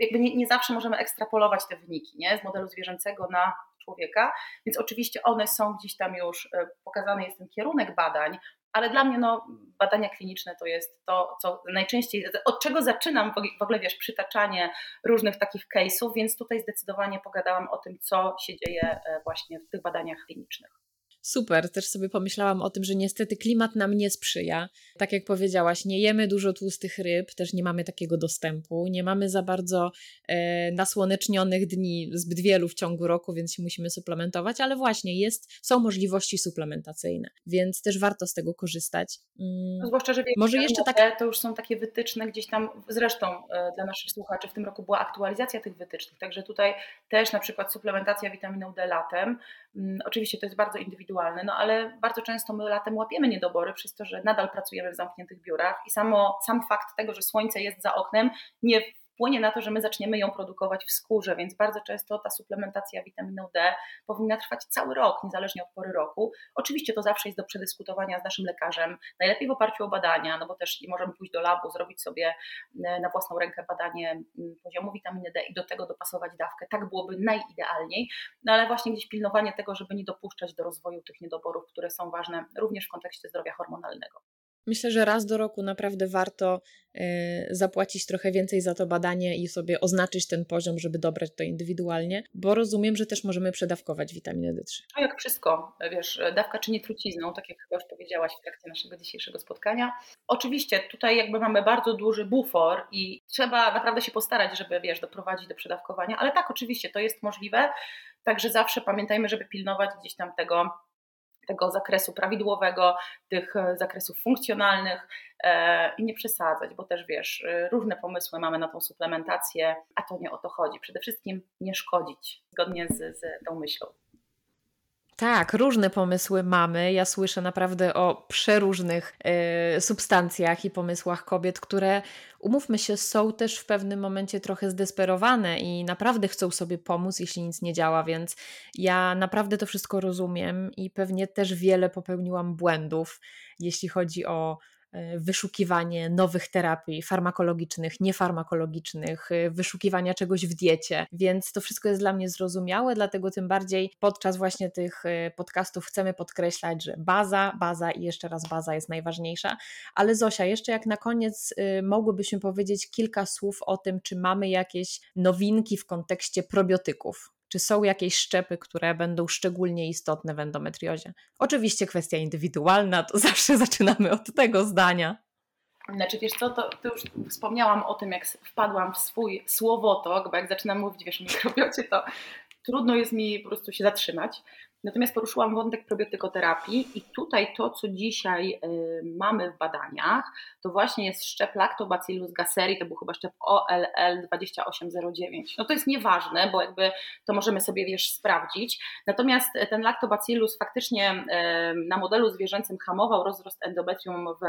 S2: jakby nie, nie zawsze możemy ekstrapolować te wyniki, nie, z modelu zwierzęcego na człowieka, więc oczywiście one są gdzieś tam już, e, pokazany jest ten kierunek badań, ale dla mnie no, badania kliniczne to jest to, co najczęściej, od czego zaczynam w ogóle, wiesz, przytaczanie różnych takich case'ów, więc tutaj zdecydowanie pogadałam o tym, co się dzieje e, właśnie w tych badaniach klinicznych.
S1: Super, też sobie pomyślałam o tym, że niestety klimat nam nie sprzyja. Tak jak powiedziałaś, nie jemy dużo tłustych ryb, też nie mamy takiego dostępu, nie mamy za bardzo e, nasłonecznionych dni, zbyt wielu w ciągu roku, więc się musimy suplementować, ale właśnie jest, są możliwości suplementacyjne, więc też warto z tego korzystać.
S2: Mm, no, zwłaszcza, że może jeszcze tak... to już są takie wytyczne gdzieś tam, zresztą e, dla naszych słuchaczy w tym roku była aktualizacja tych wytycznych, także tutaj też na przykład suplementacja witaminą D latem, oczywiście to jest bardzo indywidualne, indywidualne, no ale bardzo często my latem łapiemy niedobory przez to, że nadal pracujemy w zamkniętych biurach i samo, sam fakt tego, że słońce jest za oknem nie wpłynie na to, że my zaczniemy ją produkować w skórze, więc bardzo często ta suplementacja witaminą D powinna trwać cały rok, niezależnie od pory roku. Oczywiście to zawsze jest do przedyskutowania z naszym lekarzem, najlepiej w oparciu o badania, no bo też możemy pójść do labu, zrobić sobie e, na własną rękę badanie poziomu witaminy D i do tego dopasować dawkę. Tak byłoby najidealniej, no ale właśnie gdzieś pilnowanie tego, żeby nie dopuszczać do rozwoju tych niedoborów, które są ważne również w kontekście zdrowia hormonalnego.
S1: Myślę, że raz do roku naprawdę warto y, zapłacić trochę więcej za to badanie i sobie oznaczyć ten poziom, żeby dobrać to indywidualnie, bo rozumiem, że też możemy przedawkować witaminę D3.
S2: A jak wszystko, wiesz, dawka czyni trucizną, tak jak chyba już powiedziałaś w trakcie naszego dzisiejszego spotkania. Oczywiście tutaj jakby mamy bardzo duży bufor i trzeba naprawdę się postarać, żeby, wiesz, doprowadzić do przedawkowania, ale tak, oczywiście to jest możliwe, także zawsze pamiętajmy, żeby pilnować gdzieś tam tego tego zakresu prawidłowego, tych e, zakresów funkcjonalnych e, i nie przesadzać, bo też wiesz, e, różne pomysły mamy na tą suplementację, a to nie o to chodzi. Przede wszystkim nie szkodzić, zgodnie z, z tą myślą.
S1: Tak, różne pomysły mamy. Ja słyszę naprawdę o przeróżnych y, substancjach i pomysłach kobiet, które, umówmy się, są też w pewnym momencie trochę zdesperowane i naprawdę chcą sobie pomóc, jeśli nic nie działa, więc ja naprawdę to wszystko rozumiem i pewnie też wiele popełniłam błędów, jeśli chodzi o wyszukiwanie nowych terapii farmakologicznych, niefarmakologicznych, e, wyszukiwania czegoś w diecie, więc to wszystko jest dla mnie zrozumiałe, dlatego tym bardziej podczas właśnie tych e, podcastów chcemy podkreślać, że baza, baza i jeszcze raz baza jest najważniejsza. Ale Zosia, jeszcze jak na koniec mogłybyśmy powiedzieć kilka słów o tym, czy mamy jakieś nowinki w kontekście probiotyków. Czy są jakieś szczepy, które będą szczególnie istotne w endometriozie? Oczywiście kwestia indywidualna, to zawsze zaczynamy od tego zdania.
S2: Znaczy, wiesz co, to, to, już wspomniałam o tym, jak wpadłam w swój słowotok, bo jak zaczynam mówić, wiesz, o mikrobiocie, to trudno jest mi po prostu się zatrzymać. Natomiast poruszyłam wątek probiotykoterapii i tutaj to, co dzisiaj y, mamy w badaniach, to właśnie jest szczep Lactobacillus gasseri, to był chyba szczep OLL 2809. No to jest nieważne, bo jakby to możemy sobie wiesz sprawdzić. Natomiast ten Lactobacillus faktycznie y, na modelu zwierzęcym hamował rozrost endometrium w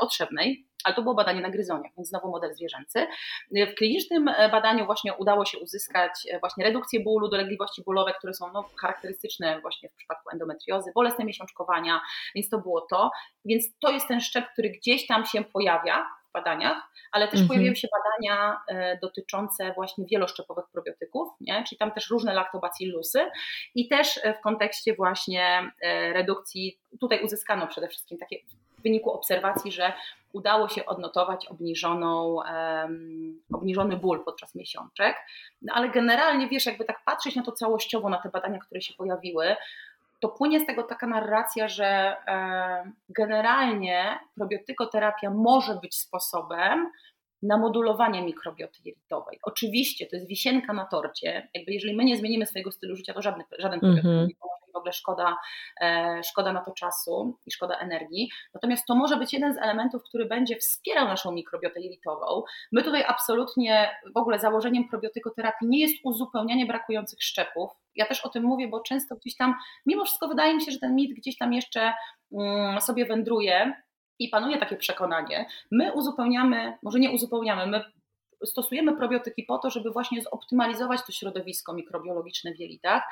S2: otrzewnej, ale to było badanie na gryzoniach, więc znowu model zwierzęcy. W klinicznym badaniu właśnie udało się uzyskać właśnie redukcję bólu, dolegliwości bólowe, które są no, charakterystyczne właśnie w przypadku endometriozy, bolesne miesiączkowania, więc to było to. Więc to jest ten szczep, który gdzieś tam się pojawia w badaniach, ale też mhm. pojawiły się badania e, dotyczące właśnie wieloszczepowych probiotyków, nie? czyli tam też różne laktobacillusy i też w kontekście właśnie e, redukcji, tutaj uzyskano przede wszystkim takie w wyniku obserwacji, że udało się odnotować obniżoną, um, obniżony ból podczas miesiączek. No ale generalnie, wiesz, jakby tak patrzeć na to całościowo, na te badania, które się pojawiły, to płynie z tego taka narracja, że e, generalnie probiotykoterapia może być sposobem na modulowanie mikrobioty jelitowej. Oczywiście to jest wisienka na torcie. Jakby jeżeli my nie zmienimy swojego stylu życia, to żadny, żaden probiotyk mm -hmm. nie pomoże w ogóle szkoda, e, szkoda na to czasu i szkoda energii. Natomiast to może być jeden z elementów, który będzie wspierał naszą mikrobiotę jelitową. My tutaj absolutnie w ogóle założeniem probiotykoterapii nie jest uzupełnianie brakujących szczepów. Ja też o tym mówię, bo często gdzieś tam, mimo wszystko wydaje mi się, że ten mit gdzieś tam jeszcze mm, sobie wędruje, i panuje takie przekonanie, my uzupełniamy, może nie uzupełniamy, my stosujemy probiotyki po to, żeby właśnie zoptymalizować to środowisko mikrobiologiczne w jelitach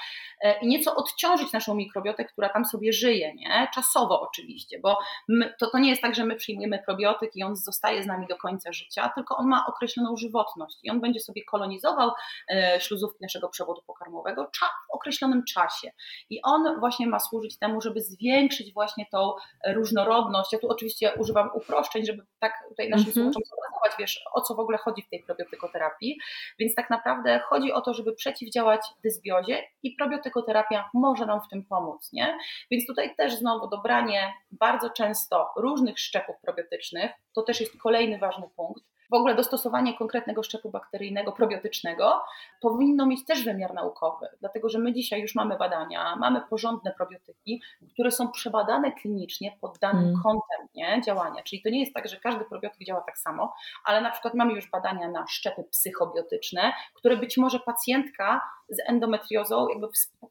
S2: e, i nieco odciążyć naszą mikrobiotę, która tam sobie żyje, nie? czasowo oczywiście, bo my, to, to nie jest tak, że my przyjmujemy probiotyk i on zostaje z nami do końca życia, tylko on ma określoną żywotność i on będzie sobie kolonizował e, śluzówki naszego przewodu pokarmowego w określonym czasie i on właśnie ma służyć temu, żeby zwiększyć właśnie tą różnorodność. Ja tu oczywiście używam uproszczeń, żeby tak tutaj naszym mm -hmm. słuchaczom zobrazować, wiesz, o co w ogóle chodzi w tej probiotykoterapii. Więc tak naprawdę chodzi o to, żeby przeciwdziałać dysbiozie i probiotykoterapia może nam w tym pomóc. Nie? Więc tutaj też znowu dobranie bardzo często różnych szczepów probiotycznych, to też jest kolejny ważny punkt w ogóle dostosowanie konkretnego szczepu bakteryjnego, probiotycznego powinno mieć też wymiar naukowy, dlatego że my dzisiaj już mamy badania, mamy porządne probiotyki, które są przebadane klinicznie pod danym mm. kątem nie, działania. Czyli to nie jest tak, że każdy probiotyk działa tak samo, ale na przykład mamy już badania na szczepy psychobiotyczne, które być może pacjentka z endometriozą jakby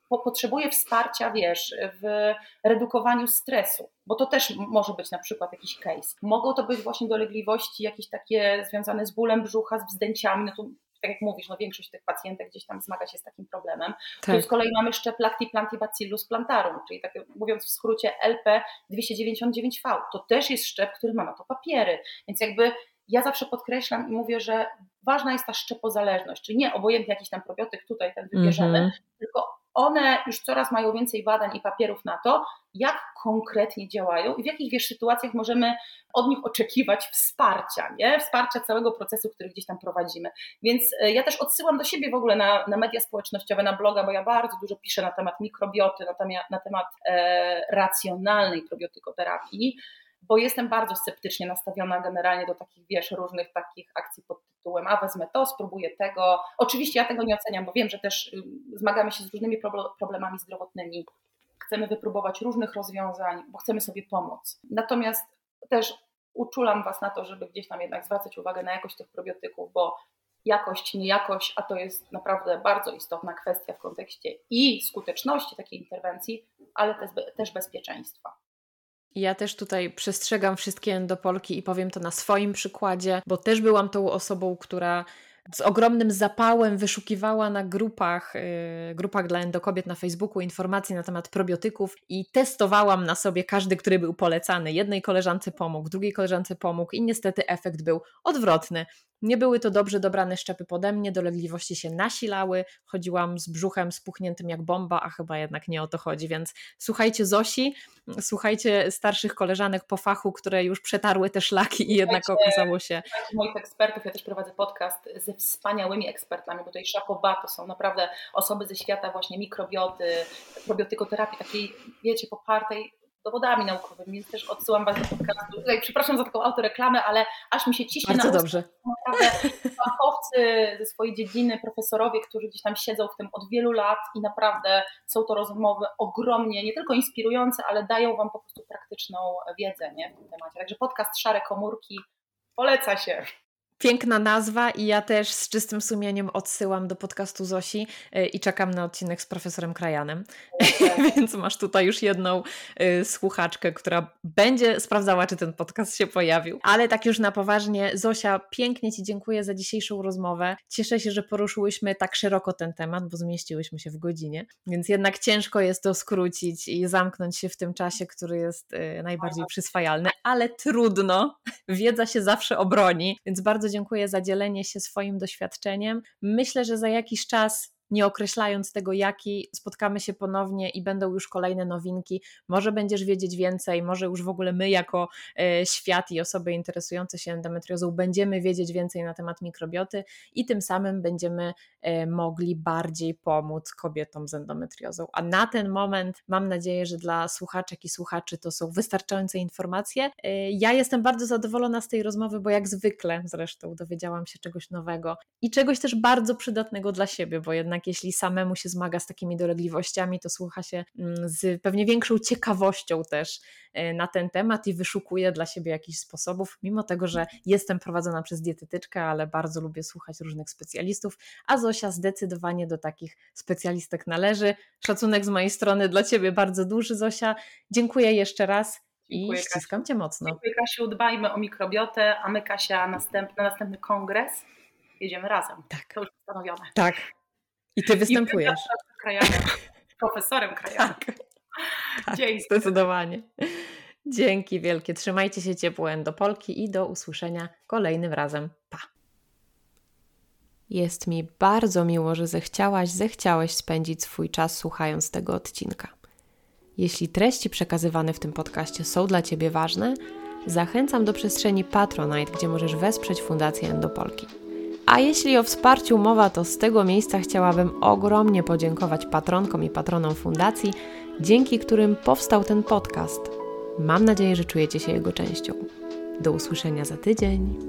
S2: po, potrzebuje wsparcia, wiesz, w redukowaniu stresu, bo to też może być na przykład jakiś case. Mogą to być właśnie dolegliwości jakieś takie związane z bólem brzucha, z wzdęciami, no to tak jak mówisz, no większość tych pacjentek gdzieś tam zmaga się z takim problemem. Tak. Tu z kolei mamy szczep Lactiplantiebacillus plantarum, czyli tak mówiąc w skrócie LP299V. To też jest szczep, który ma na to papiery, więc jakby ja zawsze podkreślam i mówię, że ważna jest ta szczepozależność, czyli nie obojętnie jakiś tam probiotyk tutaj ten wybierzemy, mm -hmm. tylko one już coraz mają więcej badań i papierów na to, jak konkretnie działają i w jakich wiesz, sytuacjach możemy od nich oczekiwać wsparcia, nie? wsparcia całego procesu, który gdzieś tam prowadzimy. Więc e, ja też odsyłam do siebie w ogóle na, na media społecznościowe, na bloga, bo ja bardzo dużo piszę na temat mikrobioty, na temat, na temat e, racjonalnej probiotykoterapii bo jestem bardzo sceptycznie nastawiona generalnie do takich, wiesz, różnych takich akcji pod tytułem a wezmę to, spróbuję tego. Oczywiście ja tego nie oceniam, bo wiem, że też zmagamy się z różnymi problemami zdrowotnymi, chcemy wypróbować różnych rozwiązań, bo chcemy sobie pomóc. Natomiast też uczulam Was na to, żeby gdzieś tam jednak zwracać uwagę na jakość tych probiotyków, bo jakość, niejakość, a to jest naprawdę bardzo istotna kwestia w kontekście i skuteczności takiej interwencji, ale też, też bezpieczeństwa.
S1: Ja też tutaj przestrzegam wszystkie endopolki i powiem to na swoim przykładzie, bo też byłam tą osobą, która z ogromnym zapałem wyszukiwała na grupach, yy, grupach dla endokobiet na Facebooku informacje na temat probiotyków i testowałam na sobie każdy, który był polecany. Jednej koleżance pomógł, drugiej koleżance pomógł i niestety efekt był odwrotny. Nie były to dobrze dobrane szczepy pode mnie, dolegliwości się nasilały, chodziłam z brzuchem spuchniętym jak bomba, a chyba jednak nie o to chodzi, więc słuchajcie Zosi, słuchajcie starszych koleżanek po fachu, które już przetarły te szlaki i jednak okazało się...
S2: moich ekspertów, ja też prowadzę podcast wspaniałymi ekspertami, bo tutaj Szapoba to są naprawdę osoby ze świata właśnie mikrobioty, probiotykoterapii, takiej wiecie, popartej dowodami naukowymi, więc też odsyłam Was do podcastu. Tutaj przepraszam za taką autoreklamę, ale aż mi się ciśnie
S1: Bardzo na dobrze.
S2: Naprawdę fachowcy ze swojej dziedziny, profesorowie, którzy gdzieś tam siedzą w tym od wielu lat i naprawdę są to rozmowy ogromnie, nie tylko inspirujące, ale dają Wam po prostu praktyczną wiedzę nie, w tym temacie. Także podcast Szare Komórki poleca się.
S1: Piękna nazwa i ja też z czystym sumieniem odsyłam do podcastu Zosi y, i czekam na odcinek z profesorem Krajanem. Okay. Więc masz tutaj już jedną y, słuchaczkę, która będzie sprawdzała, czy ten podcast się pojawił. Ale tak już na poważnie, Zosia, pięknie Ci dziękuję za dzisiejszą rozmowę. Cieszę się, że poruszyłyśmy tak szeroko ten temat, bo zmieściłyśmy się w godzinie, więc jednak ciężko jest to skrócić i zamknąć się w tym czasie, który jest y, najbardziej przyswajalny, ale trudno. Wiedza się zawsze obroni, więc bardzo dziękuję za dzielenie się swoim doświadczeniem. Myślę, że za jakiś czas nie określając tego, jaki, spotkamy się ponownie i będą już kolejne nowinki. Może będziesz wiedzieć więcej, może już w ogóle my, jako e, świat i osoby interesujące się endometriozą, będziemy wiedzieć więcej na temat mikrobioty i tym samym będziemy e, mogli bardziej pomóc kobietom z endometriozą. A na ten moment mam nadzieję, że dla słuchaczek i słuchaczy to są wystarczające informacje. E, ja jestem bardzo zadowolona z tej rozmowy, bo jak zwykle zresztą dowiedziałam się czegoś nowego i czegoś też bardzo przydatnego dla siebie, bo jednak jednak jeśli samemu się zmaga z takimi dolegliwościami, to słucha się mm, z pewnie większą ciekawością też e, na ten temat i wyszukuje dla siebie jakichś sposobów, mimo tego, że jestem prowadzona przez dietetyczkę, ale bardzo lubię słuchać różnych specjalistów, a Zosia zdecydowanie do takich specjalistek należy. Szacunek z mojej strony dla Ciebie bardzo duży, Zosia. Dziękuję jeszcze raz. Dziękuję, I ściskam Kasiu. Cię mocno.
S2: Dziękuję Kasiu, dbajmy o mikrobiotę, a my Kasia następny, na następny kongres jedziemy razem.
S1: Tak.
S2: To już postanowione.
S1: Tak. I ty występujesz.
S2: I profesorem krajowym. Tak.
S1: tak Dzięki. Zdecydowanie. Dzięki wielkie. Trzymajcie się ciepło Endopolki i do usłyszenia kolejnym razem. Pa! Jest mi bardzo miło, że zechciałaś, zechciałeś spędzić swój czas słuchając tego odcinka. Jeśli treści przekazywane w tym podcaście są dla Ciebie ważne, zachęcam do przestrzeni Patronite, gdzie możesz wesprzeć Fundację Endopolki. A jeśli o wsparciu mowa, to z tego miejsca chciałabym ogromnie podziękować patronkom i patronom fundacji, dzięki którym powstał ten podcast. Mam nadzieję, że czujecie się jego częścią. Do usłyszenia za tydzień.